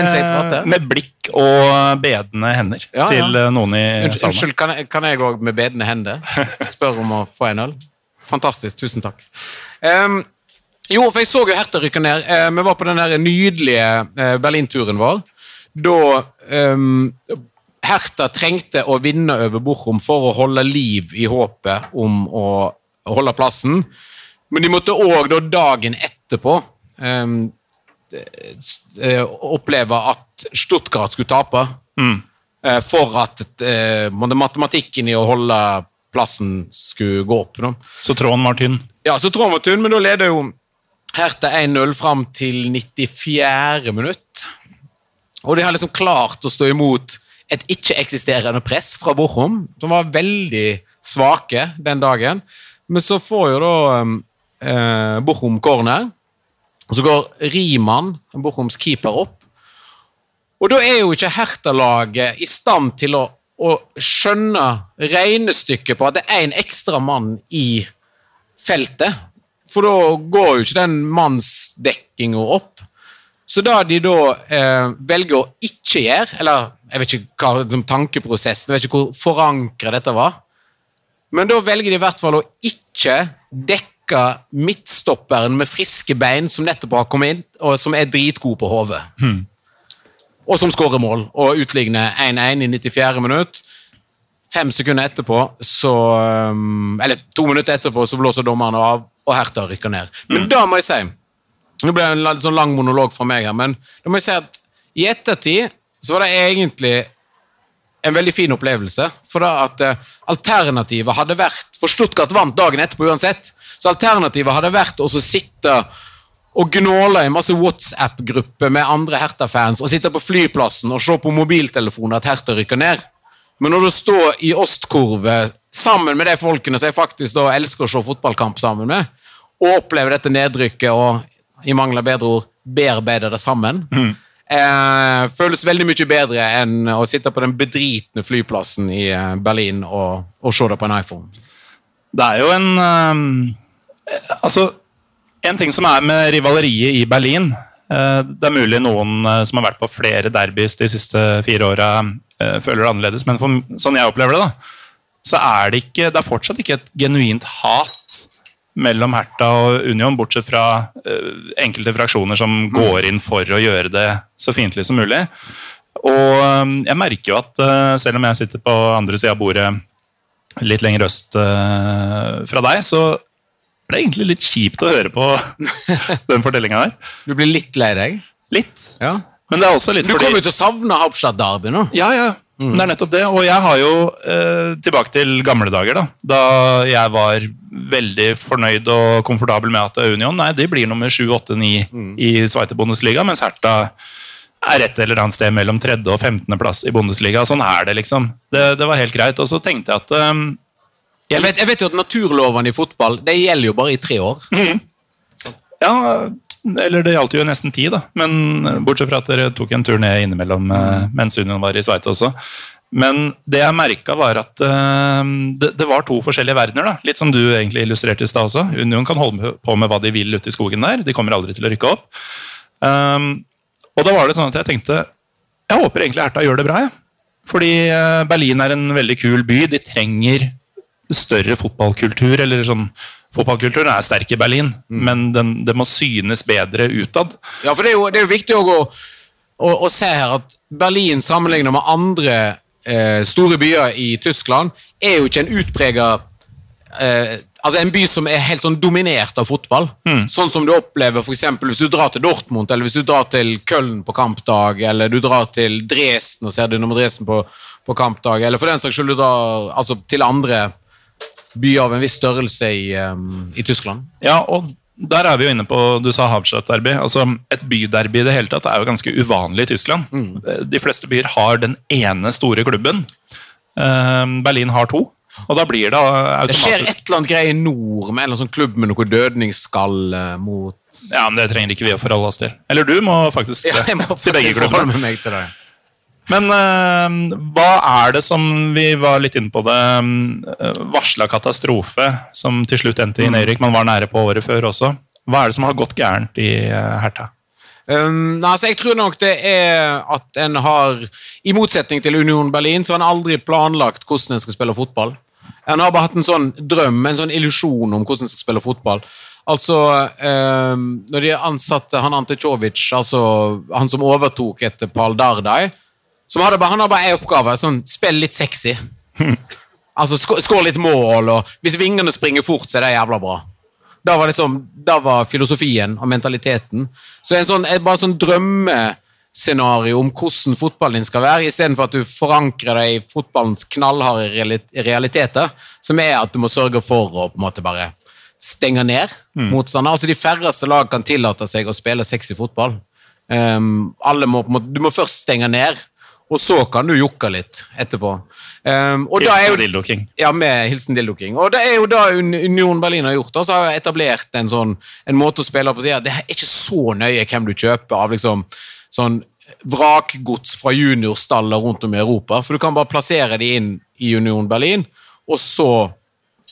med blikk og bedende hender Ja, ja. til eh, noen i salen. unnskyld kan jeg- òg med bedende hender <laughs> spørre om å få en øl? Fantastisk. Tusen takk. Um, jo, for jeg så jo Hertha rykke ned. Uh, vi var på den nydelige eh, Berlinturen vår. Da um, Hertha trengte å vinne over Bochum for å holde liv i håpet om å holde plassen. Men de måtte òg da dagen etterpå eh, oppleve at Stuttgart skulle tape. Mm. for at eh, matematikken i å holde plassen skulle gå opp. Da. Så tråden var tynn. Ja, så tråden var tynn, men da leder jo Hertha 1-0 fram til 94. minutt. Og de har liksom klart å stå imot et ikke-eksisterende press fra Bochum, som var veldig svake den dagen. Men så får jo da eh, Bochum corner, og så går Riemann, Bochums keeper, opp. Og da er jo ikke Hertha-laget i stand til å, å skjønne regnestykket på at det er en ekstra mann i feltet. For da går jo ikke den mannsdekkinga opp. Så da de da eh, velger å ikke gjøre, eller jeg vet ikke hva tankeprosessen, jeg vet ikke hvor forankra dette var, men da velger de i hvert fall å ikke dekke midtstopperen med friske bein som nettopp har kommet inn, og som er dritgod på hodet. Og som skårer mål og utligner 1-1 i 94. minutt. Fem sekunder etterpå, så um, Eller to minutter etterpå, så blåser dommeren av, og Hertha rykker ned. Men da må jeg si Nå ble det en sånn lang monolog fra meg her, men da må jeg si at i ettertid så var det egentlig en veldig fin opplevelse. For da at eh, alternativet hadde vært For Stuttgart vant dagen etterpå uansett. Så alternativet hadde vært å sitte og gnåle i masse WhatsApp-grupper med andre Hertha-fans og sitte på flyplassen og se på mobiltelefonen at Hertha rykker ned. Men når du står i Ostkurve sammen med de folkene som jeg faktisk elsker å se fotballkamp sammen med, og opplever dette nedrykket og i mangel av bedre ord bearbeider det sammen, eh, føles veldig mye bedre enn å sitte på den bedritne flyplassen i eh, Berlin og, og se det på en iPhone. Det er jo en ehm, Altså, en ting som er med rivaleriet i Berlin eh, Det er mulig noen eh, som har vært på flere derbys de siste fire åra, eh, føler det annerledes, men for, sånn jeg opplever det, da, så er det ikke Det er fortsatt ikke et genuint hat mellom Hertha og Union, bortsett fra enkelte fraksjoner som går inn for å gjøre det så fiendtlig som mulig. Og jeg merker jo at selv om jeg sitter på andre sida av bordet litt lenger øst fra deg, så er egentlig litt kjipt å høre på <laughs> den fortellinga der. Du blir litt lei deg? Litt. Ja. Men det er også litt Du fordi kommer jo til å savne Hauptstadt-derby nå. Ja, ja. Det er nettopp det. Og jeg har jo eh, tilbake til gamle dager, da. Da jeg var veldig fornøyd og komfortabel med at Union nei, de blir nummer 7, 8, 9 i Sveitebondesliga, mens Hertha er et eller annet sted mellom tredje og 15. plass i Bundesliga. Sånn er det, liksom. Det, det var helt greit. Og så tenkte jeg at eh, Jeg vet, jeg vet jo at naturlovene i fotball det gjelder jo bare i tre år. Ja, eller det gjaldt jo nesten ti, da. Men bortsett fra at dere tok en tur ned innimellom eh, mens Union var i Sveite også. Men det jeg merka, var at eh, det, det var to forskjellige verdener. da. Litt som du egentlig illustrerte i stad også. Union kan holde på med hva de vil ute i skogen der. De kommer aldri til å rykke opp. Um, og da var det sånn at jeg tenkte Jeg håper egentlig Erta gjør det bra, jeg. Fordi eh, Berlin er en veldig kul by. De trenger større fotballkultur. eller sånn Fotballkulturen er sterk i Berlin, men den, det må synes bedre utad. Ja, for det er jo, det er jo viktig å, gå, å, å se her at Berlin sammenlignet med andre eh, store byer i Tyskland er jo ikke en utprega eh, Altså en by som er helt sånn dominert av fotball. Sånn som du opplever for eksempel, hvis du drar til Dortmund, eller hvis du drar til Köln på kampdag, eller du drar til Dresden og ser du nummer Dresden på, på kampdag, eller for den saks skyld du drar altså, til andre byer av en viss størrelse i, um, i Tyskland. Ja, og der er vi jo inne på Du sa Hauptstadt-derby. Altså, et byderby i det hele tatt er jo ganske uvanlig i Tyskland. De fleste byer har den ene store klubben. Eh, Berlin har to. Og da blir det automatisk Det skjer et eller annet greie i nord med en eller annen sånn klubb med noe dødningsskall eh, mot Ja, men Det trenger ikke vi å forholde oss til. Eller du må faktisk Ja, jeg må til begge faktisk klubbene. meg til det. Men uh, hva er det som vi var litt inne på det uh, varsla katastrofe, som til slutt endte i Nøyrik, Man var nære på året før også. Hva er det som har gått gærent i uh, Hertha? Um, altså jeg tror nok det er at en har I motsetning til Union Berlin, så har en aldri planlagt hvordan en skal spille fotball. En har bare hatt en sånn drøm, en sånn illusjon om hvordan en skal spille fotball. Altså, um, når de ansatte han Ante Czovic, altså han som overtok etter Pal Dardai, hadde bare, han har bare én oppgave, sånn spill litt sexy. <laughs> Altså, skå, Skår litt mål, og hvis vingene springer fort, så er det jævla bra. Da var, liksom, da var filosofien og mentaliteten. Så en sånn, et bare sånn drømmescenario om hvordan fotballen din skal være, istedenfor at du forankrer deg i fotballens knallharde realiteter, som er at du må sørge for å på en måte bare stenge ned motstander. Altså, de færreste lag kan tillate seg å spille sexy fotball. Um, må måte, du må først stenge ned, og så kan du jokke litt etterpå. Um, Hilsen Dildo King. ja, med Hilsen Dildo King. Og det er jo da Union Berlin har gjort. Altså, så har etablert en sånn en måte å spille på. at det er ikke så nøye hvem du kjøper av liksom sånn vrakgods fra juniorstaller rundt om i Europa. For du kan bare plassere de inn i Union Berlin, og så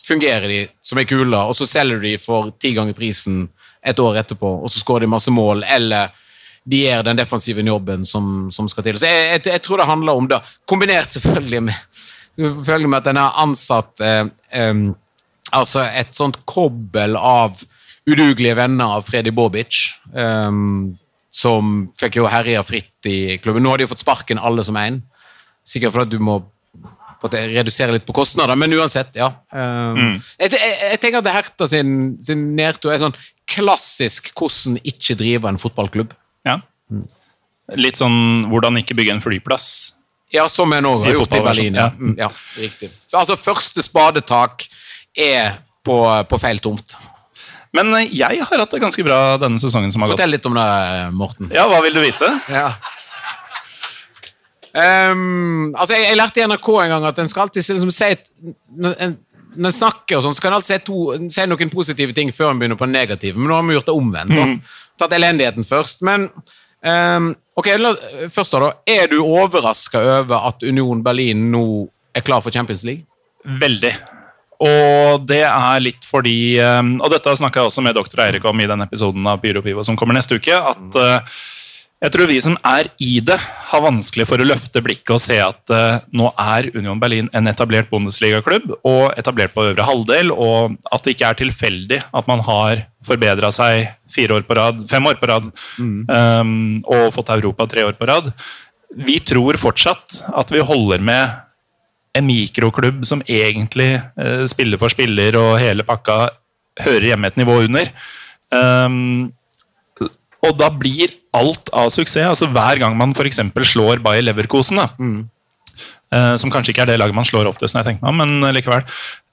fungerer de som ei kule, og så selger du de for ti ganger prisen et år etterpå, og så skårer de masse mål, eller de gjør den defensive jobben som, som skal til. Så jeg, jeg, jeg tror det handler om det, kombinert selvfølgelig med, selvfølgelig med at den har ansatt eh, eh, altså et sånt kobbel av udugelige venner av Freddy Bobic, Eh, som fikk jo herja fritt i klubben. Nå har de jo fått sparken alle som én, sikkert fordi du må på en redusere litt på kostnader, men uansett, ja. Mm. jeg, jeg, jeg tenker at Herta sin, sin nedtur er sånn klassisk hvordan ikke drive en fotballklubb. Ja. Litt sånn hvordan ikke bygge en flyplass. Ja, som jeg nå I har gjort i Berlin. Ja. ja. Mm, ja, riktig. Så, altså, første spadetak er på, på feil tomt. Men eh, jeg har hatt det ganske bra denne sesongen som har gått. Fortell litt om det, Morten. Ja, hva vil du vite? Ja. Um, altså, jeg, jeg lærte i NRK en gang at en skal alltid liksom, si et, når en, når en snakker og sånn, så kan en alltid si, to, si noen positive ting før en begynner på en negative. Men nå har vi gjort det omvendt. da. Tatt elendigheten først. Men ehm, ok, først da. Er du overraska over at Union Berlin nå er klar for Champions League? Veldig. Og det er litt fordi um, Og dette snakka jeg også med doktor Eirik om i den episoden av Pyro Pivo som kommer neste uke. At uh, jeg tror vi som er i det, har vanskelig for å løfte blikket og se at uh, nå er Union Berlin en etablert Bundesliga-klubb, og etablert på øvre halvdel, og at det ikke er tilfeldig at man har forbedra seg fire år på rad, fem år på rad, um, og fått Europa tre år på rad. vi tror fortsatt at vi holder med en mikroklubb som egentlig eh, spiller for spiller og hele pakka hører hjemme et nivå under. Um, og da blir alt av suksess. altså Hver gang man f.eks. slår Bayer Leverkosen, da, eh, som kanskje ikke er det laget man slår oftest, når jeg tenker meg men likevel,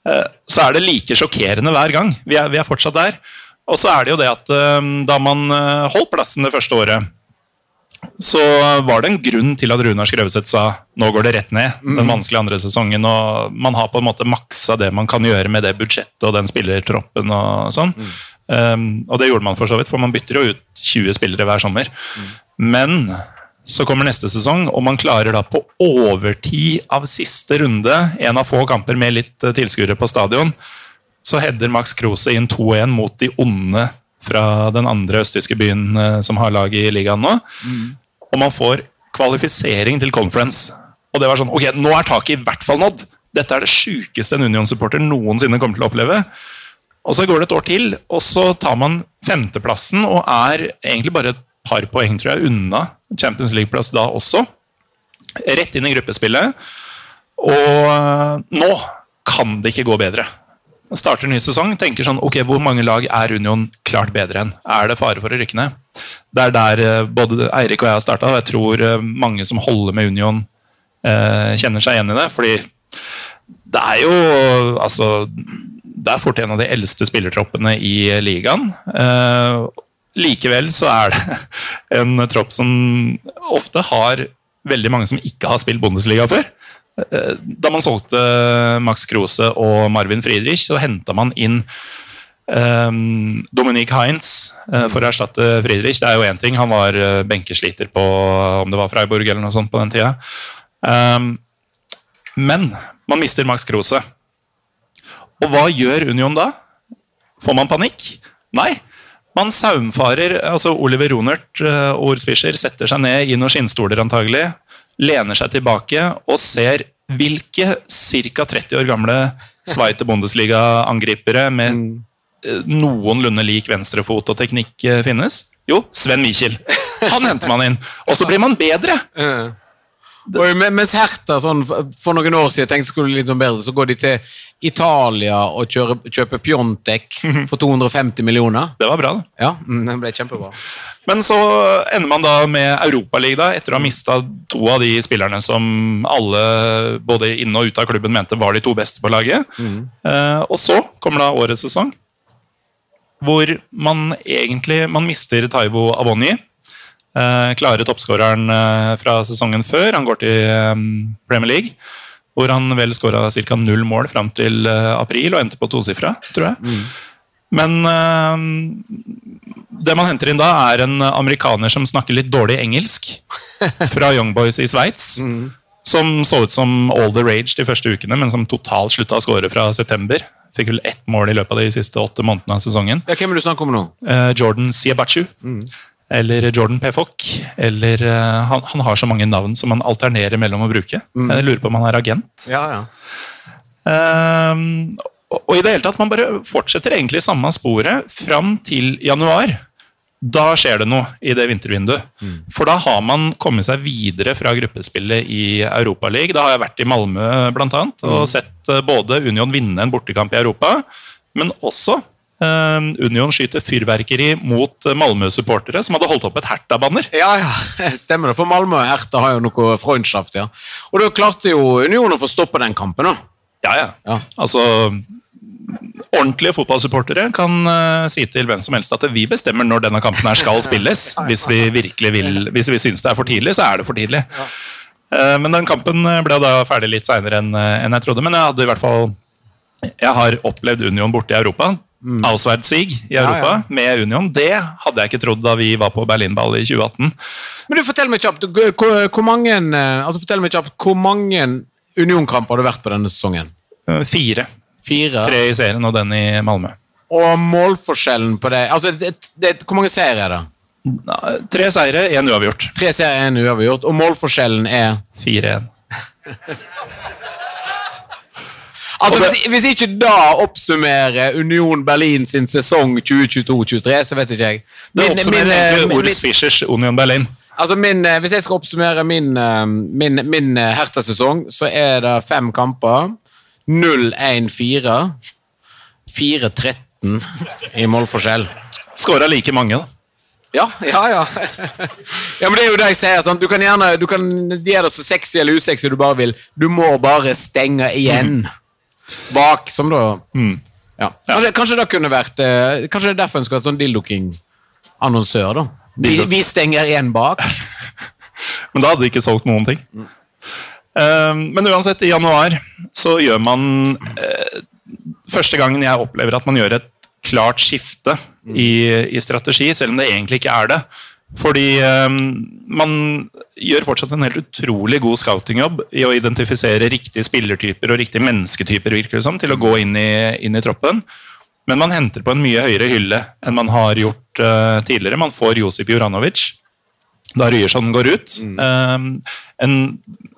eh, så er det like sjokkerende hver gang. Vi er, vi er fortsatt der. Og så er det jo det at eh, da man eh, holdt plassen det første året, så var det en grunn til at Runar Skrøveseth sa nå går det rett ned. den vanskelige andre sesongen, og Man har på en måte maksa det man kan gjøre med det budsjettet og den spillertroppen. og sånn. Um, og det gjorde man for så vidt, for man bytter jo ut 20 spillere hver sommer. Men så kommer neste sesong, og man klarer da på overtid av siste runde, en av få kamper med litt eh, tilskuere på stadion, så header Max Krose inn 2-1 mot de onde fra den andre østtyske byen eh, som har lag i ligaen nå. Og man får kvalifisering til conference. Og det var sånn Ok, nå er taket i hvert fall nådd! Dette er det sjukeste en Union-supporter noensinne kommer til å oppleve. Og så går det et år til, og så tar man femteplassen og er egentlig bare et par poeng tror jeg, unna Champions League-plass da også. Rett inn i gruppespillet. Og eh, nå kan det ikke gå bedre. Man starter en ny sesong, tenker sånn Ok, hvor mange lag er Union klart bedre enn? Er det fare for å rykke ned? Det er der eh, både Eirik og jeg har starta, og jeg tror eh, mange som holder med Union, kjenner seg igjen i det. Fordi det er jo Altså Det er fort en av de eldste spillertroppene i ligaen. Eh, likevel så er det <laughs> en tropp som ofte har veldig mange som ikke har spilt Bundesliga før. Eh, Da man solgte Max Krose og Marvin Friedrich, så henta man inn um, Dominique Heinz for å erstatte Friedrich. Det er jo én ting, han var benkesliter på om det var Freiburg eller noe sånt på den tida. Um, men man mister Max Krose. Og hva gjør Union da? Får man panikk? Nei. Man saumfarer altså Oliver Ronert og Urs Fischer setter seg ned i noen skinnstoler antagelig, lener seg tilbake og ser hvilke ca. 30 år gamle Sveite Bundesliga-angripere med eh, noenlunde lik venstrefot og teknikk eh, finnes. Jo, Sven Michel. Han henter man inn. Og så blir man bedre! Og mens Hertha sånn, for noen år siden tenkte skulle litt sånn bedre, så går de til Italia og kjører, kjøper Pjontek for 250 millioner. Det var bra, det. Ja, mm, det ble kjempebra. Men så ender man da med Europaligaen, etter å ha mista to av de spillerne som alle, både inne og ute av klubben, mente var de to beste på laget. Eh, og så kommer da årets sesong, hvor man egentlig man mister Taivo Avoni. Eh, klare toppskåreren eh, fra sesongen før. Han går til eh, Premier League, hvor han vel skåra ca. null mål fram til april og endte på tosifra, tror jeg. Men eh, det man henter inn da, er en amerikaner som snakker litt dårlig engelsk. <laughs> Fra Young Boys i Sveits. Som så ut som all the rage de første ukene, men som totalt slutta å skåre fra september. Fikk vel ett mål i løpet av de siste åtte månedene av sesongen. Ja, hvem er det du snakker om nå? Jordan Siebachu. Eller Jordan Pefok. Eller eh, han, han har så mange navn som han alternerer mellom å bruke. Jeg lurer på om han er agent. Ja, ja. Um, og- og i det hele tatt, man bare fortsetter egentlig samme sporet fram til januar. Da skjer det noe i det vintervinduet. For da har man kommet seg videre fra gruppespillet i Europaligaen. Da har jeg vært i Malmö blant annet, og sett eh, både Union vinne en bortekamp i Europa, men også Union skyter fyrverkeri mot eh, Malmö-supportere som hadde holdt opp et Hertha-banner. Ja, ja, <laughs> stemmer det. For Malmö og Hertha har jo noe freundschaft, ja. Og da klarte jo Union å få stoppa den kampen, da. Ja, ja. Ja. Altså Ordentlige fotballsupportere kan uh, si til hvem som helst at vi bestemmer når denne kampen her skal spilles. <laughs> Hvis vi virkelig vil, hvis vi syns det er for tidlig, så er det for tidlig. Uh, men den kampen ble da ferdig litt seinere enn enn jeg trodde. Men jeg hadde i hvert fall Jeg har opplevd Union borte i Europa. Auswärtssieg i Europa Ja, ja. med Union. Det hadde jeg ikke trodd da vi var på Berlinball i 2018. Men du, fortell meg kjapt, hvor, hvor mange eh, altså fortell meg kjapt, hvor mange Union-kamper har du vært på denne sesongen? Eh, Fire. Fire? Tre i serien og den i Malmö. Og målforskjellen på det Altså, det, det, Hvor mange serier er det? Tre seire, én uavgjort. Tre seire, én uavgjort, og målforskjellen er 4-1. <laughs> Altså, hvis, hvis ikke da oppsummerer Union Berlin sin sesong 2022-2023, så vet ikke jeg. Det Min- oppsummerer min, eh, egentlig min- Fischers Union Berlin. Altså min, eh, Hvis jeg skal oppsummere min, eh, min, min Hertha-sesong, så er det fem kamper. 0-1-4. 4-13 i målforskjell. Skåra like mange, da. Ja, ja, ja. <laughs> ja, men det er jo det jeg sier. Sant? Du kan gjerne du kan gjøre det så sexy eller usexy du bare vil. Du må bare stenge igjen <laughs> bak, som da ja. Kanskje, kanskje det kunne vært eh, Kanskje det er derfor en skal ha sånn Dildo-King-annonsør, da. Vi, vi stenger igjen bak. <laughs> Men da hadde de ikke solgt noen ting. Eh, men uansett, i januar så gjør man uh, Første gangen jeg opplever at man gjør et klart skifte i, i strategi, selv om det egentlig ikke er det. Fordi um, man gjør fortsatt en helt utrolig god scoutingjobb i å identifisere riktige spillertyper og riktige mennesketyper virker det som, til å gå inn i, inn i troppen. Men man henter på en mye høyere hylle enn man har gjort uh, tidligere. Man får Josip Juranovic da Ryerson går ut. Um, en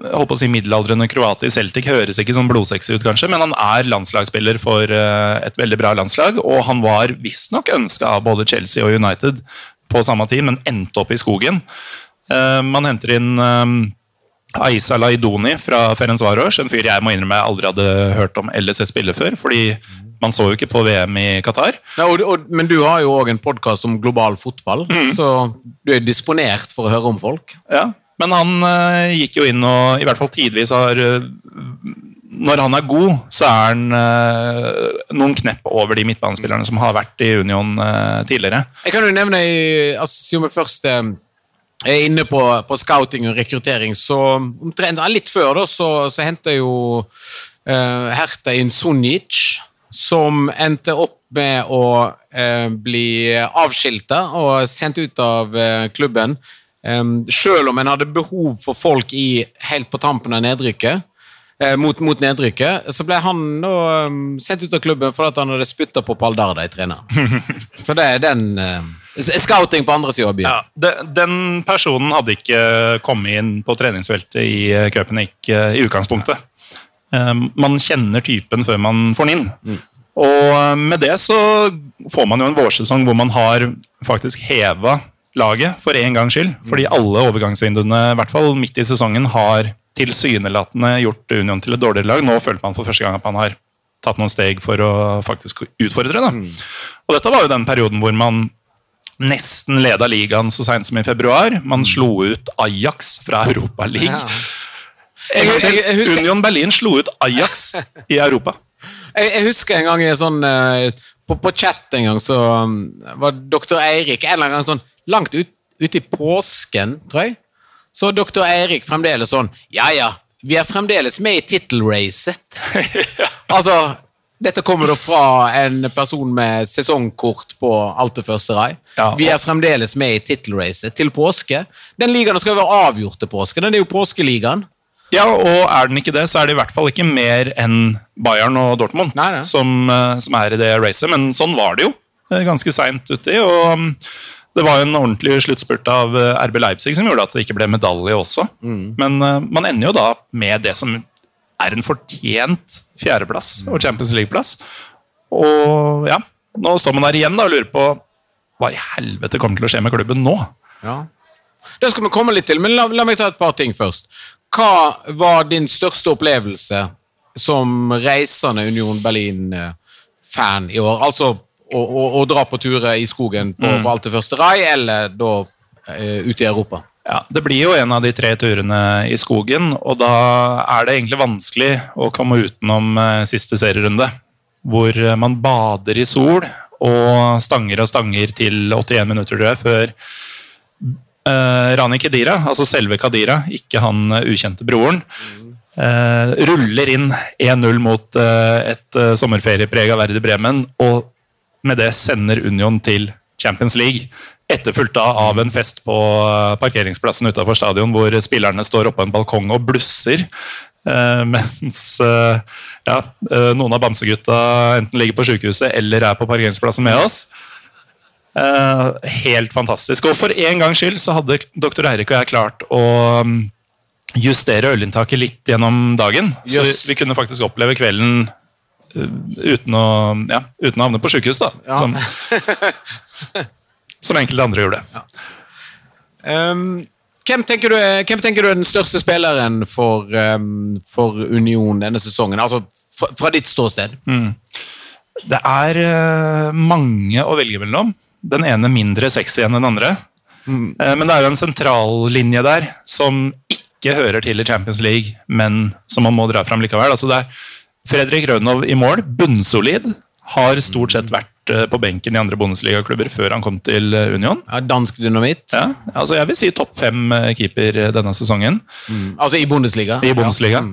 jeg håper å si middelaldrende kroatisk i Celtic høres ikke som blodsexy ut, kanskje, men han er landslagsspiller for uh, et veldig bra landslag, og han var visstnok ønska av både Chelsea og United på samme tid, men endte opp i skogen. Uh, man henter inn um, Aisa Laidoni fra Ferencvaros, en fyr jeg må innrømme jeg aldri hadde hørt om eller sett spille før, fordi man så jo ikke på VM i Qatar. Nei, og, og, men du har jo òg en podkast om global fotball, så du er disponert for å høre om folk. Ja, men han uh, gikk jo inn og i hvert fall tidvis har eh, Når han er god, så er han eh, noen knepp over de midtbanespillerne som har vært i Union eh, tidligere. Jeg kan jo nevne, altså, siden vi først eh, er inne på, på scouting og rekruttering, så omtrent litt før da, så, så henta jo Hertha inn Sunic, som endte opp med å bli avskilta og sendt ut av klubben. Selv om en hadde behov for folk i, helt på tampen av nedrykket, mot, mot nedrykket, så ble han da um, sendt ut av klubben fordi han hadde spytta på Paldarda i treneren. <laughs> Så det er den uh, Scouting på andre sida av byen. Ja, de, den personen hadde ikke kommet inn på treningsfeltet i Köpenick eh, i utgangspunktet. Um, man kjenner typen før man får den inn. Og eh, med det så får man jo en vårsesong hvor man har faktisk heva laget for en gangs skyld. Fordi alle overgangsvinduene, i hvert fall midt i sesongen, har tilsynelatende gjort Union til et dårligere lag. Nå følte man for første gang at man har tatt noen steg for å faktisk utfordre. Da. Og dette var jo den perioden hvor man nesten leda ligaen så seint som i februar. Man slo ut Ajax fra Europa League. En gang til. Jeg- jeg husker- Union Berlin slo ut Ajax i Europa. <laughs> Jeg, jeg husker en gang i en sånn eh, på, på chat en gang så um, var doktor Eirik en eller annen gang sånn langt ut, ut i påsken, tror jeg. Så doktor Eirik fremdeles sånn Ja, ja, vi er fremdeles med i tittelracet. <laughs> altså, dette kommer da fra en person med sesongkort på alt det første rei. Ja, vi er fremdeles med i tittelracet til påske. Den ligaen skal jo være avgjort til påske. Den er jo påskeligaen. Ja, og er den ikke det, så er det i hvert fall ikke mer enn Bayern og Dortmund Nei, nei. Som, eh, som er i det racet. Men sånn var det jo eh, ganske seint uti. Og mm, det var jo en ordentlig sluttspurt av eh, RB Leipzig som gjorde at det ikke ble medalje også. Men eh, man ender jo da med det som er en fortjent fjerdeplass og Champions League-plass. Og ja, nå står man der igjen da og lurer på hva i helvete kommer til å skje med klubben nå? Ja. Det skal vi komme litt til, men la, la meg ta et par ting først. Hva var din største opplevelse som reisende Union Berlin-fan i år? Altså å, å dra på turer i skogen på, på alt det første rai, eller da eh, ute i Europa? Ja, Det blir jo en av de tre turene i skogen, og da er det egentlig vanskelig å komme utenom eh, siste serierunde. Hvor eh, man bader i sol og stanger og stanger til 81 minutter, tror jeg, før eh, Rani Kedira, altså selve Kadira, ikke han eh, ukjente broren, eh, ruller inn 1-0 mot eh, et uh, sommerferieprega Verde Bremen, og med det sender Union til Champions League. Etterfulgt av en fest på eh, parkeringsplassen utenfor stadion, hvor spillerne står oppå en balkong og blusser. eh, <laughs> mens eh, ja, noen av bamsegutta enten ligger på sykehuset eller er på parkeringsplassen med oss. Helt fantastisk. Og for en gangs skyld så hadde doktor Eirik og jeg klart å mm, justere ølinntaket litt gjennom dagen. Så vi, kunne faktisk oppleve kvelden uten å, ja, uten å havne på sykehus, da. Som, som enkelte andre gjorde. Um, hvem, tenker du, hvem tenker du er den største spilleren for, um, for Union denne sesongen? Altså fra, fra ditt ståsted. Det er uh, mange å velge mellom. Den ene mindre sexy enn den andre. Eh, men det er jo en sentrallinje der som ikke hører til i Champions League, men som man må dra fram likevel. Altså det er Fredrik Rødnov i mål, bunnsolid. Har stort sett vært eh, på benken i andre Bundesliga-klubber før han kom til eh, Union. Ja, dansk dynamitt. Ja, altså jeg vil si topp fem eh, keeper denne sesongen Altså i Bundesliga. i Bundesliga.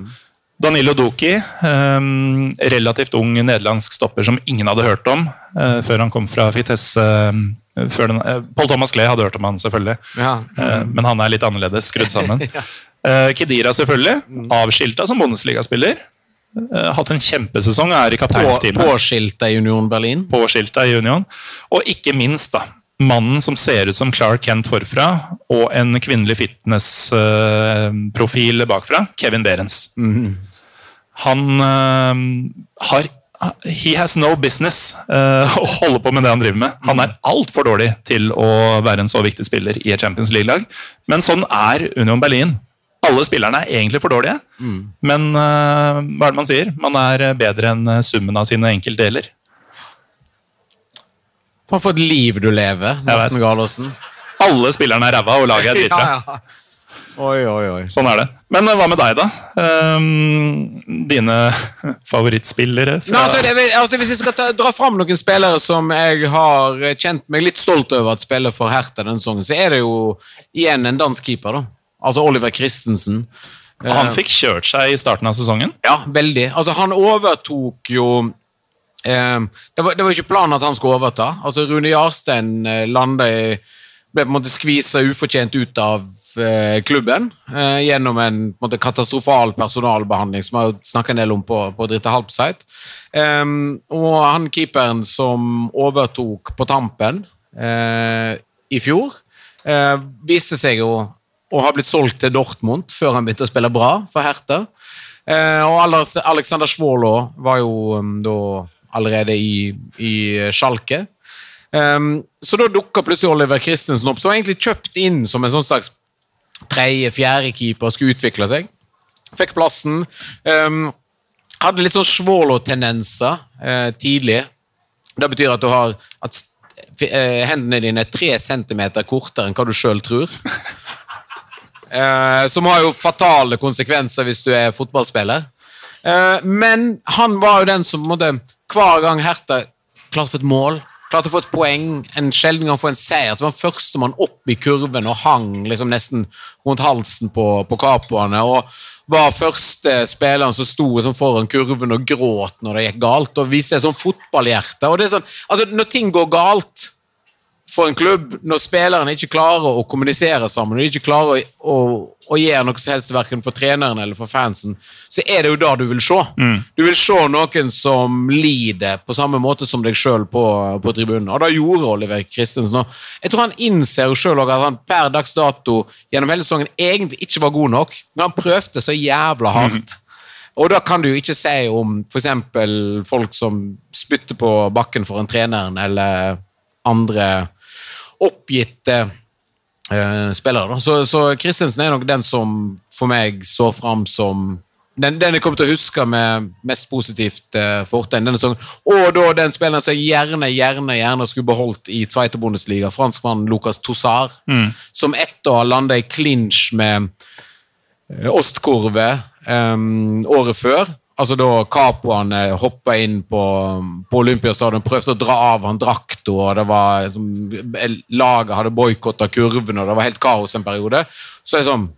Danilo Doki, um, relativt ung nederlandsk stopper som ingen hadde hørt om uh, før han kom fra Fitesse. Uh, den, uh, Paul Thomas Klee hadde hørt om han, selvfølgelig. Ja. Eh, men han er litt annerledes skrudd sammen. <laughs> Kedira, selvfølgelig. Avskilta som Bundesliga-spiller. Eh, hatt en kjempesesong, er i På, kapteinsteamet påskilta i Union Berlin. påskilta i Union. Og ikke minst, da. Mannen som ser ut som Clark Kent forfra, og en kvinnelig fitnessprofil bakfra, Kevin Behrens. Han uh, har He has no business uh, å holde på med det han driver med. Han er altfor dårlig til å være en så viktig spiller i et Champions League-lag. Men sånn er Union Berlin. Alle spillerne er egentlig for dårlige, men uh, hva er det man sier? Man er bedre enn summen av sine enkeltdeler. Faen, for et liv du lever. Morten Galaasen. Alle spillerne er ræva, og laget er dritbra. <laughs> Ja, ja. Oi, oi, oi. Sånn er det. Men eh, hva med deg, da? Um, dine <laughs> favorittspillere? Nei, altså, det, altså, hvis jeg skal ta, dra fram noen spillere som jeg har kjent meg litt stolt over at spiller for Hertha denne sesongen, så er det jo igjen en dansk keeper. da. Altså Oliver Christensen. Han fikk kjørt seg i starten av sesongen. Ja, veldig. Altså, han overtok jo eh, det, var, det var ikke planen at han skulle overta. Altså, Rune Jarstein eh, landa i Ble på en måte skvisa ufortjent ut av eh, klubben eh, gjennom en, på en måte, katastrofal personalbehandling, som jeg har snakka en del om på, på Dritte Halbsite. Eh, og han keeperen som overtok på tampen eh, i fjor, eh, viste seg jo å har blitt solgt til Dortmund før han begynte å spille bra for Hertha. Eh, og Alexander Svålå var jo um, da allerede i, i Schalke. Um, så da dukka plutselig Oliver Christensen opp, som var egentlig kjøpt inn som en sånn slags tredje-fjerde-keeper skulle utvikle seg. Fikk plassen. Um, hadde litt sånn Svålå-tendenser eh, tidlig. Det betyr at du har at eh, hendene dine er tre centimeter kortere enn hva du sjøl tror. Eh, som har jo fatale konsekvenser hvis du er fotballspiller. Eh, men han var jo den som måtte, hver gang Herta klarte å få et mål, klarte å få et poeng, en sjelden gang få en seier, så var han førstemann opp i kurven og hang liksom nesten rundt halsen på, på kapoene. og var første spilleren som sto liksom foran kurven og gråt når det gikk galt, og viste et sånn fotballhjerte. og det er sånn, altså Når ting går galt, for en klubb, når spillerne ikke klarer å kommunisere sammen, de ikke klarer å, å, å gjøre noe som helst verken for treneren eller for fansen, så er det jo da du vil se. Du vil se noen som lider på samme måte som deg sjøl på, på tribunen. Og da gjorde Oliver Christensen òg. Jeg tror han innser jo sjøl at han per dags dato gjennom hele sesongen egentlig ikke var god nok, men han prøvde så jævla hardt. Og da kan du jo ikke si om f.eks. folk som spytter på bakken for en treneren, eller andre oppgitte eh, spillere. Så, så Christensen er nok den som for meg så fram som den, den jeg kommer til å huske med mest positivt eh, fortegn denne sesongen. Og da den spilleren som jeg gjerne, gjerne, gjerne skulle beholdt i Zweite Bundesliga, franskmannen Lucas Tossar, som etter å ha landa i clinch med eh, Ostkurve um, året før. Altså da Capoene hoppa inn på, på Olympiastadion, prøvde å dra av han drakta, og det var liksom, laget hadde boikotta kurven, og det var helt kaos en periode. Så liksom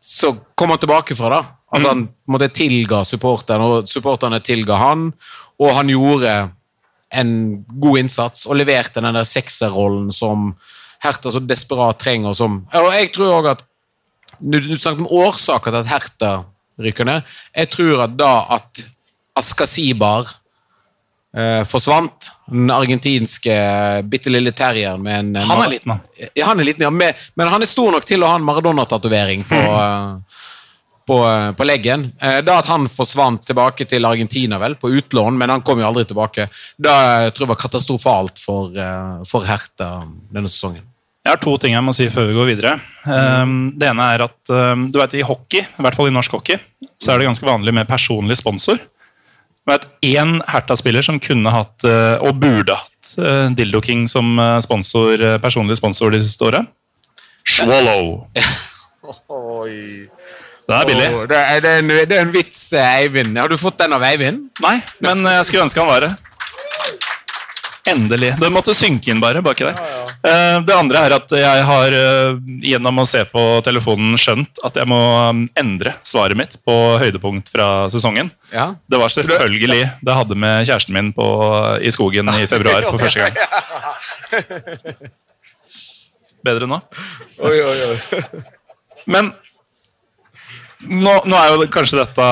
Så kom han tilbake fra det. Altså Han måtte tilga supporterne, og supporterne tilga han, og han gjorde en god innsats og leverte den der sekserrollen som Hertha så desperat trenger. Som, og jeg tror også at du snakket om årsaker til at Hertha rykker ned. Jeg tror at da at Askasibar eh, forsvant, den argentinske bitte lille terrieren med en Han er liten, han. Ja, han er liten, ja. Med, men han er stor nok til å ha en Maradona-tatovering på, mm. på, eh, på leggen. Eh, Da at han forsvant tilbake til Argentina, vel, på utlån, men han kom jo aldri tilbake, da jeg tror jeg var katastrofalt for, eh, for Herta denne sesongen. Jeg har to ting jeg må si før vi går videre. Um, det ene er at um, du vet, i hockey, i hvert fall i norsk hockey, så er det ganske vanlig med personlig sponsor. Du vet, Én Herta-spiller som kunne hatt, uh, og burde hatt, uh, Dildo King som uh, sponsor, personlig sponsor de siste året. Swallow. Det er billig. Oh, det, er, det, er en, det er en vits, eh, Eivind. Har du fått den av Eivind? Nei, men jeg skulle ønske han var det. Endelig. Det måtte synke inn bare baki der. Eh, Det andre er at jeg har eh, gjennom å se på telefonen skjønt at jeg må um, endre svaret mitt på høydepunkt fra sesongen. Ja. Det var selvfølgelig det jeg hadde med kjæresten min på, i skogen i <laughs> februar for første gang. Bedre nå? Oi, oi, oi. <laughs> Men nå, nå er jo kanskje dette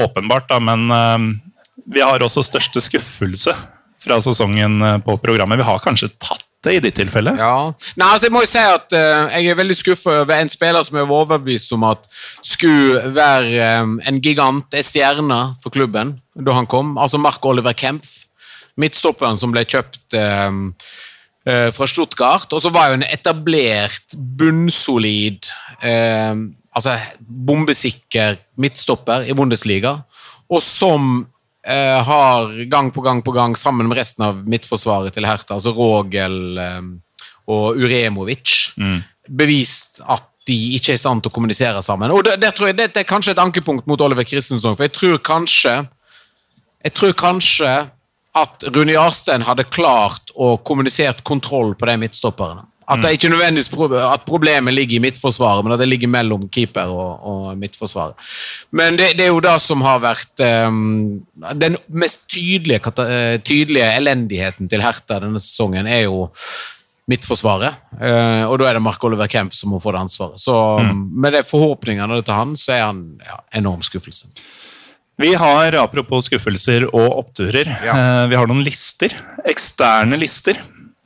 åpenbart, da, men eh, vi har også største skuffelse fra sesongen eh, på programmet. Vi har kanskje tatt i ditt tilfelle? Ja. Nei, altså jeg må jo si at uh, jeg er veldig skuffa over en spiller som jeg var overbevist om at skulle være um, en gigant, en stjerne for klubben da han kom. Altså Mark Oliver Kempf. Midtstopperen som ble kjøpt um, uh, fra Stuttgart. Og så var jo en etablert, bunnsolid um, altså bombesikker midtstopper i Bundesliga. Og som har gang på gang på gang, sammen med resten av midtforsvaret til Hertha, altså Rogel eh, og Uremovic, bevist at de ikke er i stand til å kommunisere sammen. Og det, det, tror jeg, det, det er kanskje et ankepunkt mot Oliver Christensen, for jeg tror kanskje jeg tror kanskje at Rune Jarstein hadde klart å kommunisert kontroll på de midtstopperne. At det ikke nødvendigvis at problemet ligger i midtforsvaret, men at det ligger mellom keeper og, og midtforsvaret. Men det, det er jo det som har vært um, Den mest tydelige, eh, tydelige elendigheten til Hertha denne sesongen er jo midtforsvaret. Uh, og da er det Mark Oliver Kemp som må få det ansvaret. Så med de forhåpningene til han, så er han ja, enorm skuffelse. Vi har, apropos skuffelser og oppturer, eh, vi har noen lister. Eksterne lister.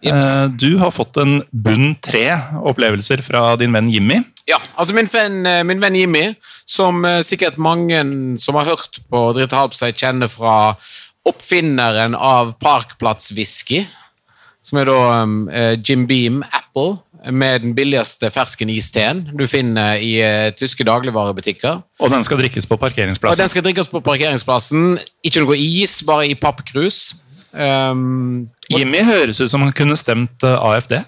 Jeps. Eh, Du har fått en bunn tre opplevelser fra din venn Jimmy. Ja, altså min venn, eh, min venn Jimmy, som eh, sikkert mange som har hørt på Dritt Halp seg, kjenner fra oppfinneren av Parkplass-whisky, som er da eh, Jim Beam Apple, med den billigste fersken-isteen du finner i eh, tyske dagligvarebutikker. Og den skal drikkes på Og parkeringsplassen. den skal drikkes på parkeringsplassen. Ikke noe is, bare i pappkrus. Um, Jimmy høres ut som han kunne stemt eh, AFD.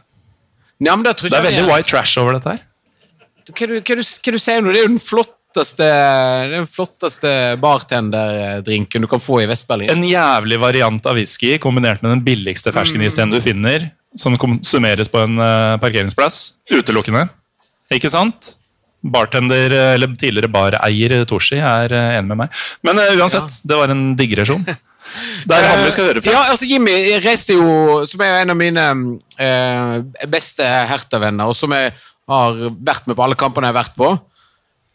ja, men det, Det er veldig white trash over dette her. Hva du, hva, du, hva du sier nå? Det er jo den flotteste, den flotteste bartenderdrinken du kan få i Vest-Berlin. En jævlig variant av whisky kombinert med den billigste ferskenisten du finner, som konsumeres på en eh, parkeringsplass. Utelukkende. Ikke sant? Bartender, eh, eller tidligere bareier Toshi er enig med meg. Men uh, uansett, det var en digresjon. <laughs> Det er han vi skal høre fra. Ja, altså Jimmy reiste jo, som er en av mine eh, beste Hertha-venner, og som jeg har vært med på alle kampene jeg har vært på,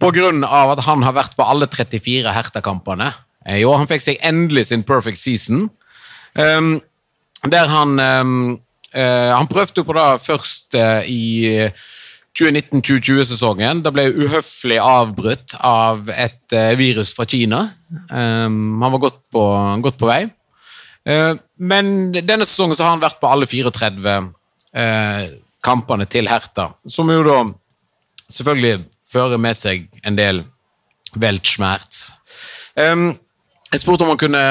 på grunn av at han har vært på alle 34 Hertha-kampene. Eh, år han fikk seg endelig sin perfect season. Um, der han um, eh, Han prøvde jo på det først eh, i 2019-2020-sesongen. Da ble uhøflig avbrutt av et eh, virus fra Kina. Um, han var godt på, godt på vei. Uh, men denne sesongen har han vært på alle 34 uh, kampene til Hertha, som jo da selvfølgelig fører med seg en del Weltschmerz. Um, jeg spurte om han kunne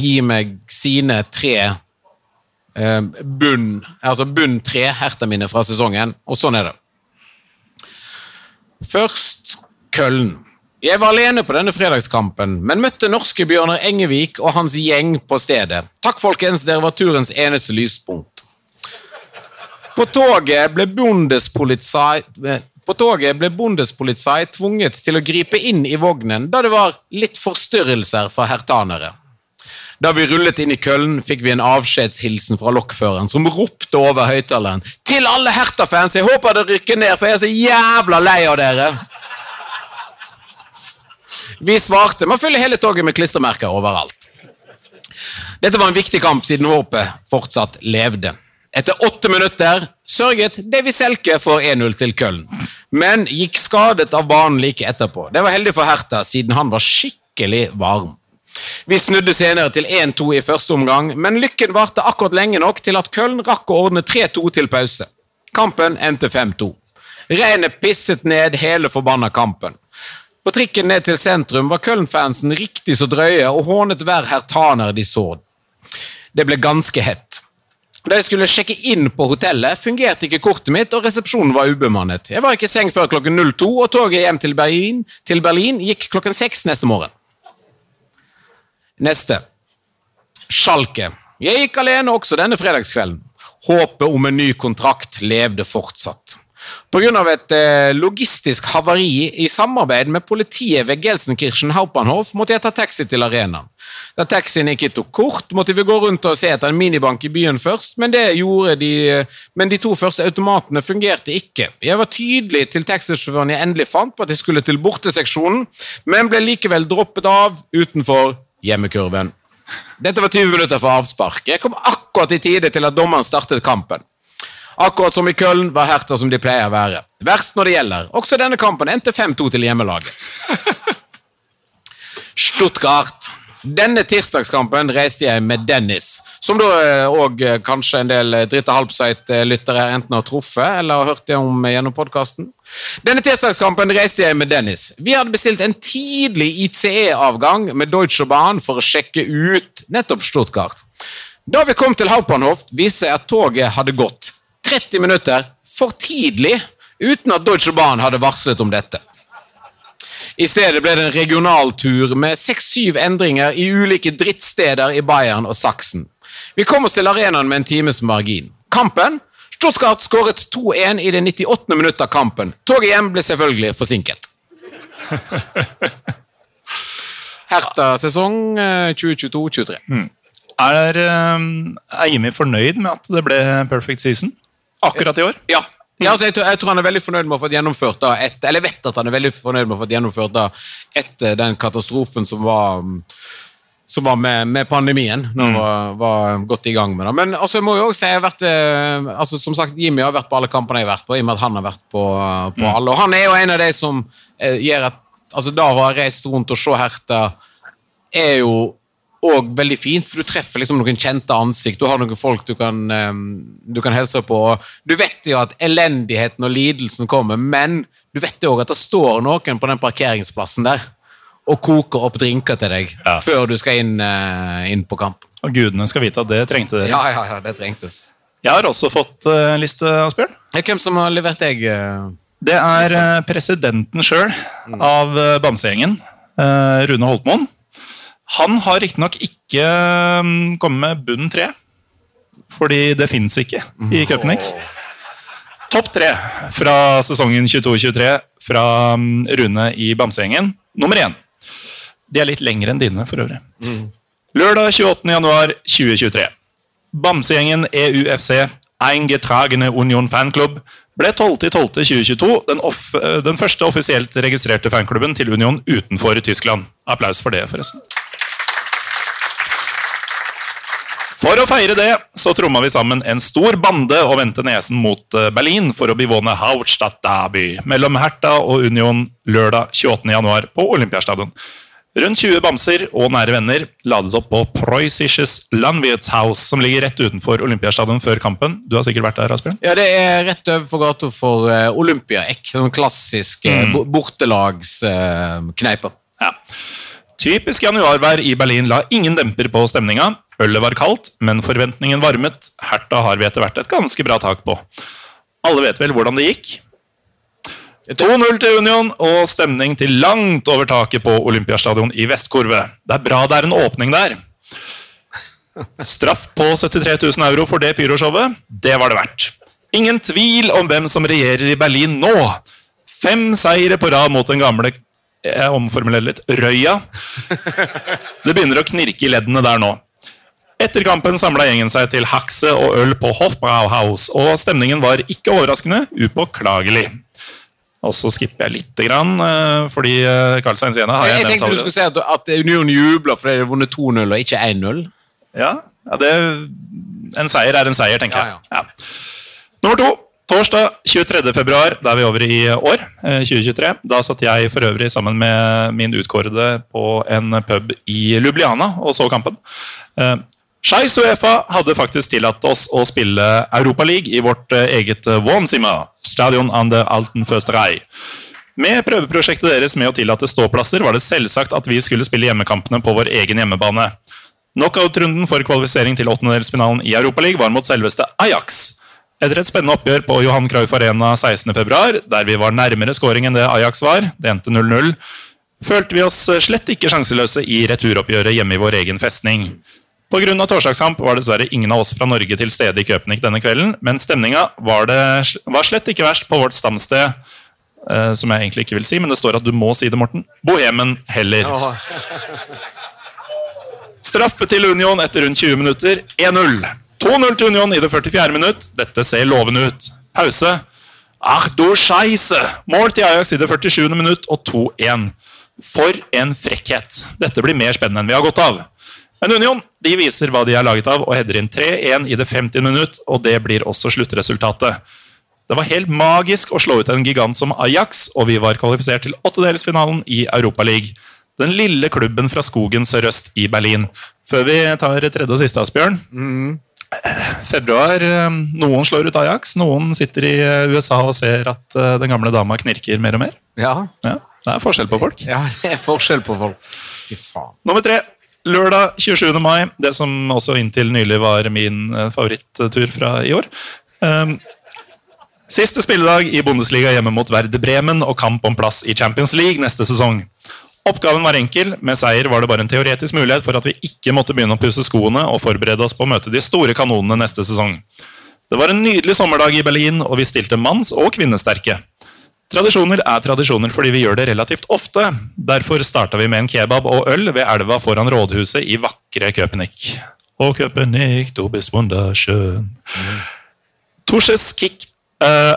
gi meg sine tre eh, bunn altså bunn tre hertene mine fra sesongen, og sånn er det. Først Køln. Jeg var alene på denne fredagskampen, men møtte norske Bjørnar Engevik og hans gjeng på stedet. Takk, folkens, dere var turens eneste lyspunkt. På toget ble Bundespolizei eh, på toget ble Bundespolizei tvunget til å gripe inn i vognen da det var litt forstyrrelser for hertanere. Da vi rullet inn i Køln, fikk vi en avskjedshilsen fra lokføreren, som ropte over høyttaleren Til alle Herta-fans, jeg håper dere rykker ned, for jeg er så jævla lei av dere! Vi svarte med å fylle hele toget med klistremerker overalt. Dette var en viktig kamp, siden håpet fortsatt levde. Etter åtte minutter sørget Davy Selke for 1-0 til Køln, men gikk skadet av banen like etterpå. Det var heldig for Hertha, siden han var skikkelig varm. Vi snudde senere til 1-2 i første omgang, men lykken varte akkurat lenge nok til at Køln rakk å ordne 3-2 til pause. Kampen endte 5-2. Regnet pisset ned hele forbanna kampen. På trikken ned til sentrum var Köln-fansen riktig så drøye og hånet hver hertaner de så. Det ble ganske hett. Da jeg skulle sjekke inn på hotellet, fungerte ikke kortet mitt, og resepsjonen var ubemannet. Jeg var ikke i seng før klokken 02, og toget hjem til Berlin, til Berlin gikk klokken 6 neste morgen. Neste. Sjalke. Jeg gikk alene også denne fredagskvelden. Håpet om en ny kontrakt levde fortsatt. Pga. et eh, logistisk havari i samarbeid med politiet ved Gelsenkirchen Haupanhof måtte jeg ta taxi til arenaen. Da taxien ikke tok kort, måtte vi gå rundt og se etter en minibank i byen først, men de, men de to første automatene fungerte ikke. Jeg var tydelig til taxisjåføren jeg endelig fant på at jeg skulle til borteseksjonen, men ble likevel droppet av utenfor hjemmekurven. Dette var 20 minutter for avspark. Jeg kom akkurat i tide til at dommeren startet kampen. Akkurat som i Köln var Hertha som de pleier å være. Verst når det gjelder. Også denne kampen endte 5-2 til hjemmelaget. <laughs> Stuttgart. Denne tirsdagskampen reiste jeg med Dennis, som da òg kanskje en del Drita Halbseit-lyttere enten har truffet eller har hørt det om gjennom podkasten. Denne tirsdagskampen reiste jeg med Dennis. Vi hadde bestilt en tidlig ICE-avgang med Deutsche Bahn for å sjekke ut nettopp Stuttgart. Da vi kom til Hauptbahnhof, viste jeg at toget hadde gått 30 minutter for tidlig uten at Deutsche Bahn hadde varslet om dette. I stedet ble det en regionaltur med seks-syv endringer i ulike drittsteder i Bayern og Saksen. Vi kom oss til arenaen med en times margin. Kampen? Stuttgart skåret 2-1 i det 98. minuttet av kampen. Toget hjem ble selvfølgelig forsinket. <laughs> Herta-sesong 2022-2023. Mm. Er, Eimi er Jimmy fornøyd med at det ble perfect season? Akkurat i år? Ja. ja altså, jeg, tror, jeg, tror, han er veldig fornøyd med å få gjennomført da, et, Eller jeg vet at han er veldig fornøyd med å få gjennomført da, etter den katastrofen som var som var med, med pandemien. Når mm. var, var, godt i gang med det. Men altså, jeg må jo også si jeg har vært, eh, altså, som sagt, Jimmy har vært på alle kampene jeg har vært på, i og med at han har vært på, på mm. alle. Og han er jo en av de som eh, gjør at altså, Da å ha reist rundt og se Herta er jo òg veldig fint, for du treffer liksom noen kjente ansikt. Du har noen folk du kan, um, du kan helse på. Du vet jo at elendigheten og lidelsen kommer, men du vet jo òg at det står noen på den parkeringsplassen der og koker opp drinker til deg ja. før du skal inn, uh, inn, på kamp. Og gudene skal vite at det trengte dere. Ja, ja, ja, det trengtes. Jeg har også fått uh, liste, Asbjørn. Hvem som har levert deg? Uh, det er uh, presidenten sjøl mm. av Bamsegjengen, Rune Holtmoen. Han har riktignok ikke um, kommet med bunn tre, fordi det fins ikke i Cupnik. Topp tre fra sesongen 22-23 fra um, Rune i Bamsegjengen. Nummer én. De er litt lengre enn dine, for øvrig. Lørdag 28.1.2023. Bamsegjengen EUFC, Eingetragene Union Fanklubb, ble 12.12.2022 den, den første offisielt registrerte fanklubben til Union utenfor Tyskland. Applaus for det, forresten. For å feire det så tromma vi sammen en stor bande og vendte nesen mot eh, Berlin for å bevåne Hauptstadt Derby mellom Hertha og Union lørdag 28.1 på Olympiastadion. Rundt 20 bamser og nære venner ladet opp på Preussisches Landwirtshaus, som ligger rett utenfor Olympiastadion før kampen. Du har sikkert vært der, Asbjørn? Ja, det er rett overfor gata for uh, Olympiaekk. Sånn klassisk uh, mm. bortelagskneiper. Uh, ja. Typisk januarvær i Berlin la ingen demper på stemninga. Ølet var kaldt, men forventningen varmet. Herta har vi etter hvert et ganske bra tak på. Alle vet vel hvordan det gikk? 2-0 til Union og stemning til langt over taket på Olympiastadion i Vestkurve. Det er bra det er en åpning der. Straff på 73 000 euro for det pyroshowet, det var det verdt. Ingen tvil om hvem som regjerer i Berlin nå. Fem seire på rad mot den gamle jeg omformulerer litt Røya. Det begynner å knirke i leddene der nå. Etter kampen samla gjengen seg til hakse og øl på Hofbrauhaus, og stemningen var ikke overraskende upåklagelig. Og så skipper jeg lite grann, eh, fordi Carl eh, Stein Siena har jeg, jeg tenkte du skulle si at, at Union jubler fordi de har vunnet 2-0 og ikke 1-0. Ja, ja det, en seier er en seier, tenker jeg. Ja, ja. Nummer to. Torsdag 23. februar, da er vi over i år, 2023. Eh, da satt jeg for øvrig sammen med min utkårede på en pub i Lubliana og så kampen. Scheis Uefa hadde faktisk tillatt oss å spille Europaliga i vårt eh, eget Wonsima, Stadion an der Alten Försterei. Med prøveprosjektet deres med å tillate ståplasser var det selvsagt at vi skulle spille hjemmekampene på vår egen hjemmebane. Knockout-runden for kvalifisering til åttendedelsfinalen i Europaligaen var mot selveste Ajax. Etter et spennende oppgjør på Johan Cruyff Arena 16.2, der vi var nærmere scoring enn det Ajax var, det endte 0-0, følte vi oss slett ikke sjanseløse i returoppgjøret hjemme i vår egen festning. Pga. torsdagskamp var dessverre ingen av oss fra Norge til stede i Köpenick denne kvelden, men stemninga var, det, var slett ikke verst på vårt stamsted, eh, som jeg egentlig ikke vil si, men det står at du må si det, Morten. Bohemen heller. Straffe til Union etter rundt 20 minutter 1-0. 2-0 til Union i det 44. minutt. Dette ser lovende ut. Pause. Ach du scheisse! Mål til Ajax i det 47. minutt og 2-1. For en frekkhet! Dette blir mer spennende enn vi har gått av. Men Union de viser hva de er laget av, og header inn 3-1 i det 50. minutt, og det blir også sluttresultatet. Det var helt magisk å slå ut en gigant som Ajax, og vi var kvalifisert til åttedelsfinalen i Europaligaen. Den lille klubben fra skogen sørøst i Berlin. Før vi tar tredje og siste, Asbjørn. Mm. Februar. Eh, noen slår ut Ajax, noen sitter i eh, USA og ser at eh, den gamle dama knirker mer og mer. Ja. ja det er forskjell på folk. Ja, det er forskjell på folk. Fy faen. Nummer tre. Lørdag 27. mai, det som også inntil nylig var min eh, favorittur fra i år. Um, siste spilledag i Bundesliga hjemme mot Verde Bremen og kamp om plass i Champions League neste sesong. Oppgaven var enkel. Med seier var det bare en teoretisk mulighet for at vi ikke måtte begynne å pusse skoene og forberede oss på å møte de store kanonene neste sesong. Det var en nydelig sommerdag i Berlin, og vi stilte manns- og kvinnesterke. Tradisjoner er tradisjoner fordi vi gjør det relativt ofte. Derfor starta vi med en kebab og øl ved elva foran rådhuset i vakre Köpenick. Og Köpenick, du bist wunderschön. Torses kick uh,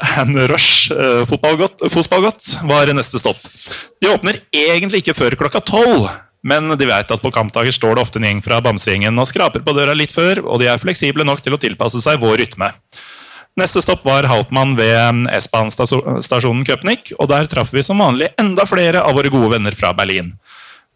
rush uh, fotballgodt var neste stopp. De åpner egentlig ikke før klokka tolv, men de vet at på kampdager står det ofte en gjeng fra bamsegjengen og skraper på døra litt før, og de er fleksible nok til å tilpasse seg vår rytme. Neste stopp var Hauptmann ved S-banestasjonen Köpenick, og der traff vi som vanlig enda flere av våre gode venner fra Berlin.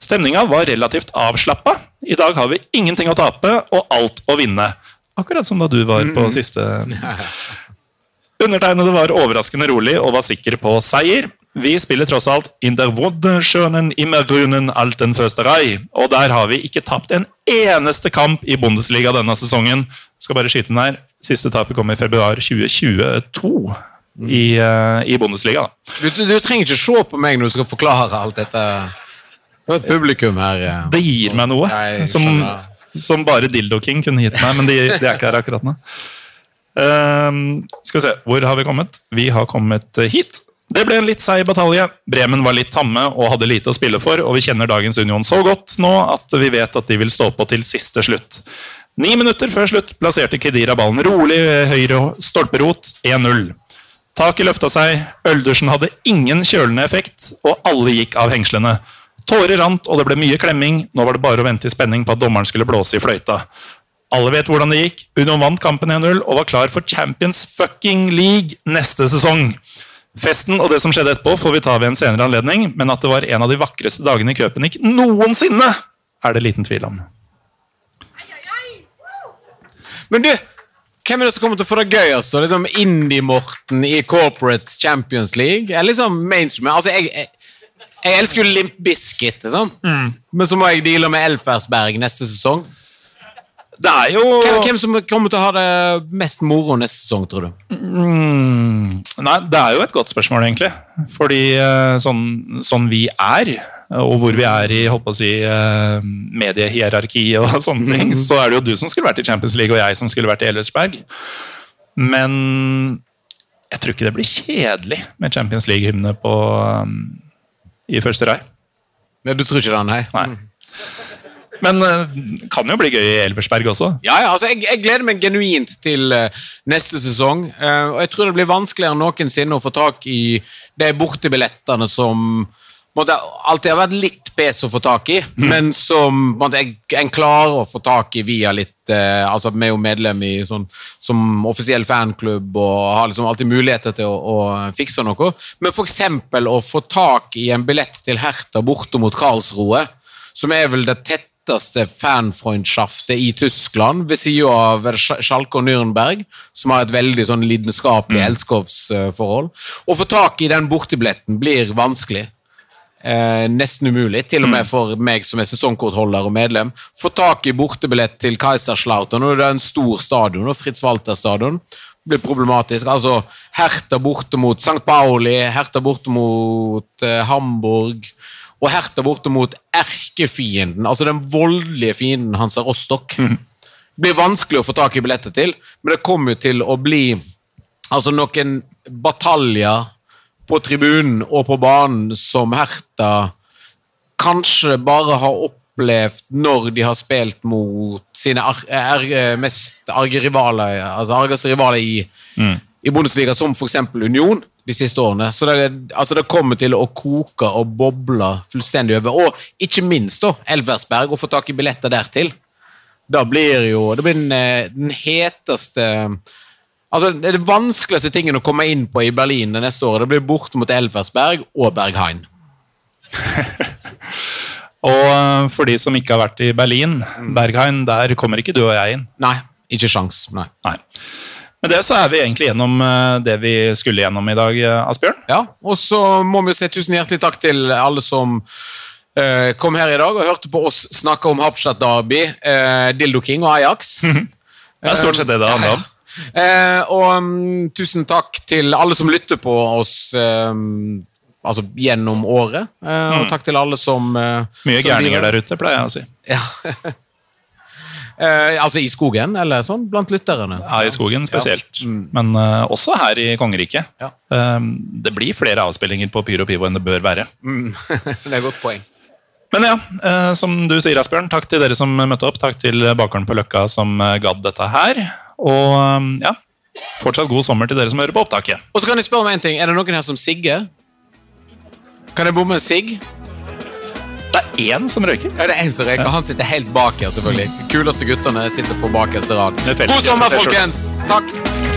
Stemninga var relativt avslappa. I dag har vi ingenting å tape og alt å vinne. Akkurat som da du var på mm. siste <laughs> Undertegnede var overraskende rolig og var sikker på seier. Vi spiller tross alt In der Wunderschönen Immergrünen Alten Försterei, og der har vi ikke tapt en eneste kamp i Bundesliga denne sesongen. Skal bare skyte den her. Siste tapet kom i februar 2022 i, uh, i Bundesliga. Du, du, du, trenger ikke se på meg når du skal forklare alt dette. Det er et publikum her. Ja. Det gir meg noe som, som, bare Dildo King kunne gitt meg, men det de er ikke her akkurat nå. Uh, skal vi se, hvor har vi kommet? Vi har kommet hit. Det ble en litt seig batalje. Bremen var litt tamme og hadde lite å spille for, og vi kjenner dagens Union så godt nå at vi vet at de vil stå på til siste slutt. Ni minutter før slutt plasserte Kedira ballen rolig ved høyre stolperot 1-0. Taket løfta seg, øldusjen hadde ingen kjølende effekt, og alle gikk av hengslene. Tårer rant, og det ble mye klemming. Nå var det bare å vente i spenning på at dommeren skulle blåse i fløyta. Alle vet hvordan det gikk. Union vant kampen 1-0 og var klar for Champions fucking League neste sesong. Festen og det som skjedde etterpå, får vi ta ved en senere anledning, men at det var en av de vakreste dagene i Köpenick noensinne, er det liten tvil om. Men du, hvem er det som kommer til å få det gøyest? Liksom Indie-Morten i Corporate Champions League? Eller liksom mainstream? Altså, jeg, jeg, jeg elsker jo Limp Biscuit, liksom. Mm. men så må jeg deale med Elfersberg neste sesong. Det er jo hvem, hvem, som kommer til å ha det mest moro neste sesong, tror du? Mm, nei, det er jo et godt spørsmål, egentlig. Fordi eh, sånn, sånn vi er og hvor vi er i holdt på å si, uh, mediehierarki og <laughs> sånne ting, mm. så er det jo du som skulle vært i Champions League, og jeg som skulle vært i Ellersberg. Men jeg tror ikke det blir kjedelig med Champions League-hymne um, i første rei. Ja, du tror ikke det, nei? nei. Men det kan jo bli gøy i Elversberg også. Ja, ja altså, jeg, jeg, gleder meg genuint til neste sesong. Og jeg tror det blir vanskeligere enn noensinne å få tak i de bortebillettene som måte, alltid har vært litt pes å få tak i, mm. men som måte, en klarer å få tak i via litt eh, altså Vi er jo medlem i sånn, som offisiell fanklubb og har liksom alltid muligheter til å, å fikse noe. Men f.eks. å få tak i en billett til Hertha borte mot Karlsroe, som er vel det tette heteste fanfreundschaftet i Tyskland, ved siden av Schalke og Nürnberg, som har et veldig sånn lidenskapelig elskovsforhold. Å få tak i den bortebilletten blir vanskelig. Eh, nesten umulig, til og med for meg som er sesongkortholder og medlem. Få tak i bortebillett til Kaiserslautern, og det er en stor stadion, og Fritz Walter stadion, blir problematisk. Altså, Hertha borte mot St. Pauli, Herta borte mot eh, Hamburg, og Herta borte mot erkefienden, altså den voldelige fienden Hansa Rostock. Mm. blir vanskelig å få tak i billetter til, men det kommer jo til å bli altså noen bataljer på tribunen og på banen som Hertha kanskje bare har opplevd når de har spilt mot sine ar mest arge rivaler, altså argeste rivaler i, i Bundesliga, som f.eks. Union de siste årene. Så det, altså det kommer til å koke og boble fullstendig over. Og ikke minst da, Elversberg, å få tak i billetter dertil. Da blir jo Det blir den, eh, den heteste Altså, Det er det vanskeligste tingen å komme inn på i Berlin det neste året. Det blir bort mot Elversberg og Berghain. <laughs> Og eh, for de som ikke har vært i Berlin, Berghain, der kommer ikke du og jeg inn. Nei, ikke sjans. Nei. Nei. Med det så er vi egentlig gjennom eh, det vi skulle gjennom i dag, eh, Asbjørn. Ja, Og så må vi si tusen hjertelig takk til alle som eh, kom her i dag og hørte på oss snakke om Hauptstadt Derby, eh, Dildo King og Ajax. <laughs> Det er stort sett det det handler om. <laughs> Eh, og um, tusen takk til alle som lytter på oss eh, altså gjennom året. Eh, Og takk til alle som eh, Mye som gærninger der ute, pleier jeg å si. Ja. <laughs> eh, altså i skogen, eller sånn, blant lytterne. Ja, i skogen spesielt. Men eh, også her i kongeriket. Ja. Det blir flere avspillinger på Pyro Pivo enn det bør være. <laughs> det er et godt poeng. Men ja, som du sier, Asbjørn, takk til dere som møtte opp. Takk til Bakeren på Løkka som gadd dette her. Og eh, ja, fortsatt god sommer til dere som hører på opptaket. Og så kan jeg spørre om en ting. Er det noen her som sigger? Kan jeg bomme en sigg? Det er én som røyker. Ja, det er en som røyker. Han sitter helt bak her, selvfølgelig. Kuleste guttene sitter på bakerste rad. God sommer, folkens! Takk!